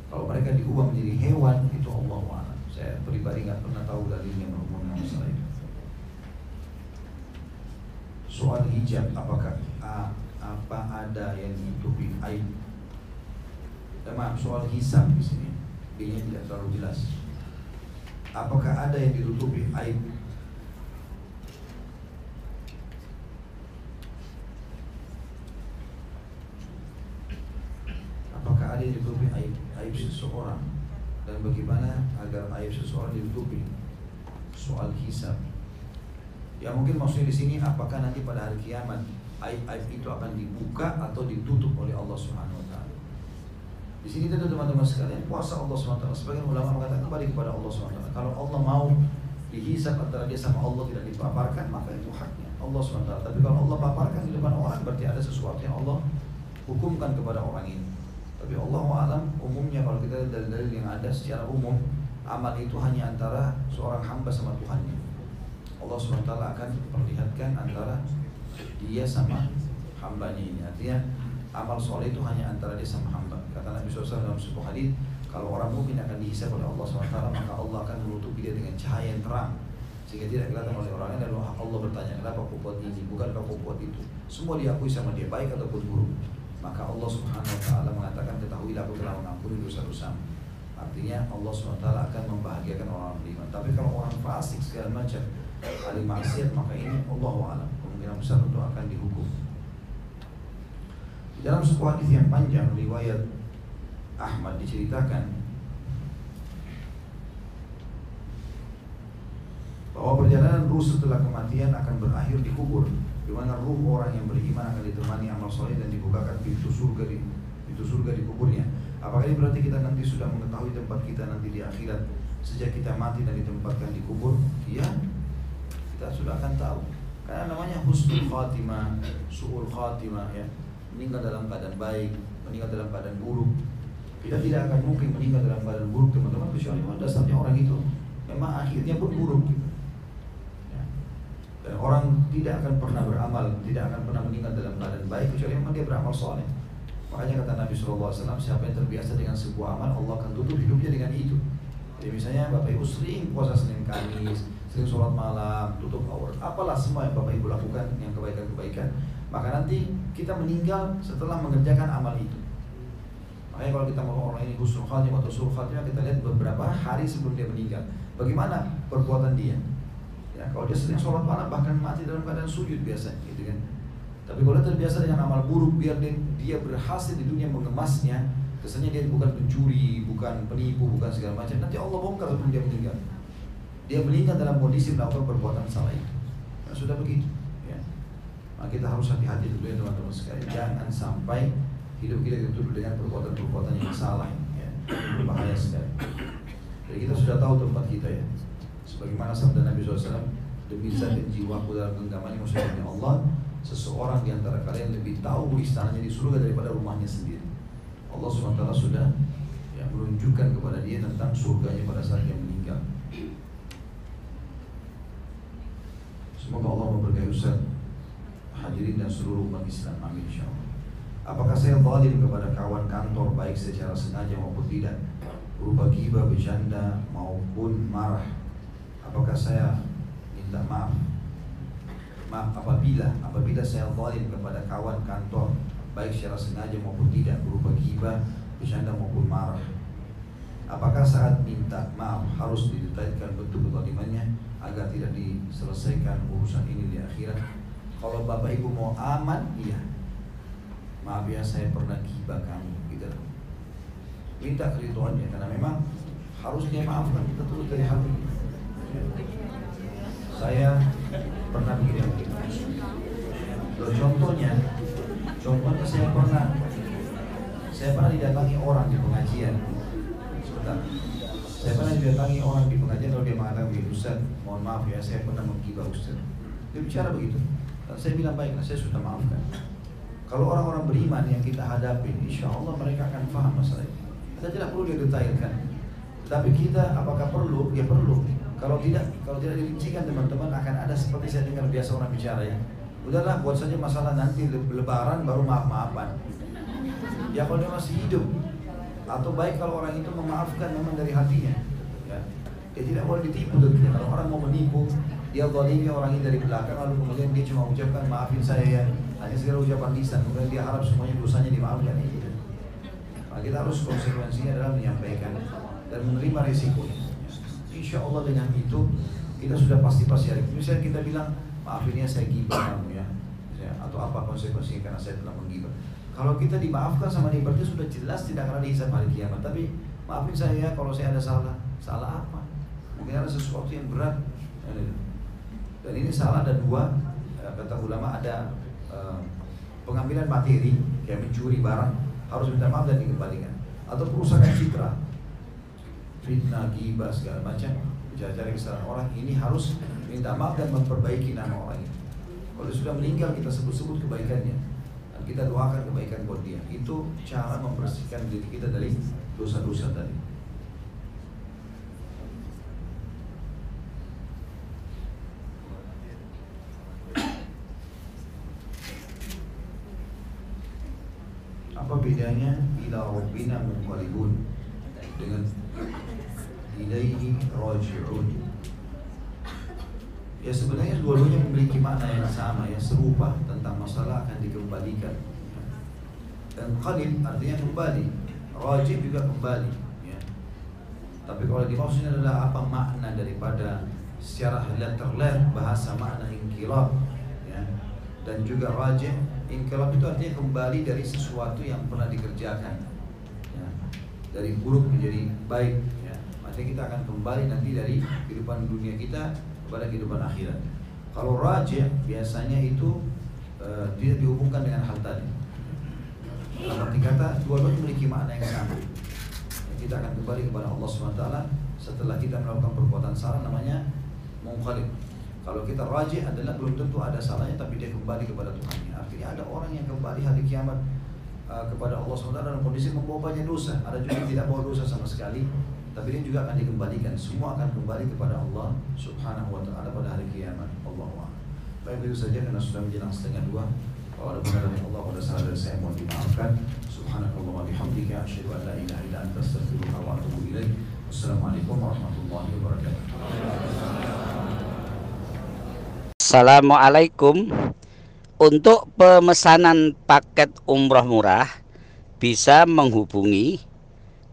Kalau mereka diubah menjadi hewan, itu Allah Saya pribadi nggak pernah tahu dalilnya mengenai masalah itu soal hijab apakah apa ada yang ditutupi aib? Ya, maaf soal hisab di sini ini tidak terlalu jelas. Apakah ada yang ditutupi aib? Apakah ada yang ditutupi aib aib seseorang? Dan bagaimana agar aib seseorang ditutupi? Soal hisab Ya mungkin maksudnya di sini apakah nanti pada hari kiamat aib-aib itu akan dibuka atau ditutup oleh Allah Subhanahu wa taala. Di sini tentu teman-teman sekalian puasa Allah Subhanahu wa taala. Sebagian ulama mengatakan kembali kepada Allah Subhanahu wa taala. Kalau Allah mau dihisap antara dia sama Allah tidak dipaparkan maka itu haknya Allah SWT tapi kalau Allah paparkan di depan orang berarti ada sesuatu yang Allah hukumkan kepada orang ini tapi Allah alam umumnya kalau kita dari dalil yang ada secara umum amal itu hanya antara seorang hamba sama Tuhannya Allah SWT akan perlihatkan antara dia sama hambanya ini. Artinya amal soleh itu hanya antara dia sama hamba. Kata Nabi SAW dalam sebuah hadis kalau orang mungkin akan dihisap oleh Allah SWT maka Allah akan menutupi dia dengan cahaya yang terang. Sehingga tidak kelihatan oleh orang lain Allah bertanya kenapa kau buat ini? Bukan kau buat itu? Semua diakui sama dia baik ataupun buruk. Maka Allah taala mengatakan ketahuilah aku telah mengampuni dosa-dosa artinya Allah SWT akan membahagiakan orang beriman. Tapi kalau orang fasik segala macam ahli maksiat maka ini Allah alam kemungkinan besar untuk akan dihukum. Di dalam sebuah hadis yang panjang riwayat Ahmad diceritakan bahwa perjalanan ruh setelah kematian akan berakhir di kubur di mana ruh orang yang beriman akan ditemani amal soleh dan dibukakan pintu surga di pintu surga di kuburnya. Apakah ini berarti kita nanti sudah mengetahui tempat kita nanti di akhirat sejak kita mati dan ditempatkan di kubur? Iya, kita sudah akan tahu. Karena namanya husnul khatimah suul khatimah ya. Meninggal dalam keadaan baik meninggal dalam keadaan buruk. Kita tidak akan mungkin meninggal dalam keadaan buruk teman-teman kecuali memang dasarnya orang itu memang akhirnya pun buruk. Ya. dan orang tidak akan pernah beramal tidak akan pernah meninggal dalam keadaan baik kecuali memang dia beramal soleh. Makanya kata Nabi SAW siapa yang terbiasa dengan sebuah amal Allah akan tutup hidupnya dengan itu. Jadi misalnya Bapak Ibu sering puasa Senin Kamis sering sholat malam, tutup aurat, apalah semua yang Bapak Ibu lakukan yang kebaikan-kebaikan, maka nanti kita meninggal setelah mengerjakan amal itu. Makanya kalau kita mau orang ini husnul khatimah atau suruh khatimah kita lihat beberapa hari sebelum dia meninggal. Bagaimana perbuatan dia? Ya, kalau dia sering sholat malam bahkan mati dalam keadaan sujud biasa, gitu kan. Tapi kalau terbiasa dengan amal buruk, biar dia, dia berhasil di dunia mengemasnya, kesannya dia bukan pencuri, bukan penipu, bukan segala macam. Nanti Allah bongkar sebelum dia meninggal dia meninggal dalam kondisi melakukan perbuatan salah itu. Ya, sudah begitu. Ya. Maka kita harus hati-hati dulu ya teman-teman sekalian. Jangan sampai hidup kita dituduh dengan perbuatan-perbuatan yang salah. Ya. Berbahaya sekali. Jadi kita sudah tahu tempat kita ya. Sebagaimana sabda Nabi SAW, demi zat dan jiwaku dalam genggaman yang Allah, seseorang di antara kalian lebih tahu istananya di surga daripada rumahnya sendiri. Allah SWT sudah ya, menunjukkan kepada dia tentang surganya pada saat dia meninggal. Semoga Allah memberkahi Ustaz Hadirin dan seluruh umat Islam. Amin insyaAllah. Apakah saya zalim kepada kawan kantor Baik secara sengaja maupun tidak? Berupa gibah, bercanda Maupun marah. Apakah saya minta maaf? Maaf apabila Apabila saya zalim kepada kawan kantor Baik secara sengaja maupun tidak? Berupa gibah, bercanda maupun marah Apakah saat minta maaf harus didetailkan bentuk kezalimannya agar tidak diselesaikan urusan ini di akhirat. Kalau Bapak Ibu mau aman, iya. Maaf ya saya pernah gibah kamu gitu. Minta keriduannya karena memang harus dia maafkan kita turut dari hati. Saya pernah begini begini. Contohnya, contohnya saya pernah saya pernah didatangi orang di pengajian. Sebentar. Saya pernah didatangi orang di pengajian kalau dia mengatakan begini Ustaz, mohon maaf ya saya pernah menggibah Ustaz Dia bicara begitu saya bilang baiklah, saya sudah maafkan. Kalau orang-orang beriman yang kita hadapi, insya Allah mereka akan paham masalah ini. Kita tidak perlu didetailkan. Tapi kita apakah perlu? Ya perlu. Kalau tidak, kalau tidak dirincikan teman-teman akan ada seperti saya dengar biasa orang bicara ya. Udahlah buat saja masalah nanti lebaran baru maaf-maafan. Ya kalau dia masih hidup atau baik kalau orang itu memaafkan memang dari hatinya. Ya. Dia tidak boleh ditipu tentunya. Kalau orang mau menipu, dia zalimi orang ini dari belakang lalu kemudian dia cuma ucapkan maafin saya ya hanya segala ucapan lisan kemudian dia harap semuanya dosanya dimaafkan ini nah, kita harus konsekuensinya adalah menyampaikan dan menerima resikonya insya Allah dengan itu kita sudah pasti-pasti hari misalnya kita bilang maafin ya saya gibah kamu ya atau apa konsekuensinya karena saya telah menggibah kalau kita dimaafkan sama dia berarti sudah jelas tidak akan dihisap hari kiamat. Tapi maafin saya ya kalau saya ada salah. Salah apa? Mungkin ada sesuatu yang berat. Dan ini salah ada dua eh, kata ulama ada uh, pengambilan materi kayak mencuri barang harus minta maaf dan dikembalikan. Atau perusahaan citra. Fitnah gibah segala macam cari kesalahan orang ini harus minta maaf dan memperbaiki nama orang itu kalau sudah meninggal kita sebut-sebut kebaikannya kita doakan kebaikan buat dia. Itu cara membersihkan diri kita dari dosa-dosa tadi. Apa bedanya? Ila rabbina munqalibun. Dengan ilaihi raji'un? Ya sebenarnya dua-duanya memiliki makna yang sama ya serupa tentang masalah akan dikembalikan. Dan qalil artinya kembali, rajib juga kembali. Ya. Tapi kalau dimaksudnya adalah apa makna daripada secara letterlet bahasa makna inkilab ya. dan juga rajib Inqilab itu artinya kembali dari sesuatu yang pernah dikerjakan ya. Dari buruk menjadi baik ya. Kita akan kembali nanti dari kehidupan dunia kita kepada kehidupan akhirat. Kalau raja biasanya itu uh, tidak dihubungkan dengan hal tadi. Arti kata dua-duanya memiliki makna yang sama. Kita akan kembali kepada Allah SWT Setelah kita melakukan perbuatan salah namanya Mungkhalib kalau kita rajih adalah belum tentu ada salahnya tapi dia kembali kepada Tuhannya. Artinya ada orang yang kembali hari kiamat uh, kepada Allah SWT dalam kondisi membawa banyak dosa. Ada juga yang tidak bawa dosa sama sekali, tapi dia juga akan dikembalikan. Semua akan kembali kepada Allah Subhanahu wa taala pada hari kiamat. Allah Baik itu saja karena sudah menjelang setengah dua. Kalau ada benar dari Allah pada salah dari saya mohon dimaafkan. Subhanallah wa bihamdika asyhadu an la ilaha illa anta astaghfiruka wa atubu ilaik. Wassalamualaikum warahmatullahi wabarakatuh. Assalamualaikum Untuk pemesanan paket umroh murah Bisa menghubungi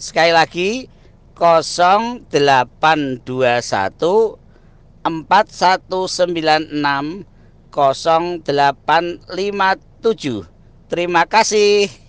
Sekali lagi 0821 4196 0857 Terima kasih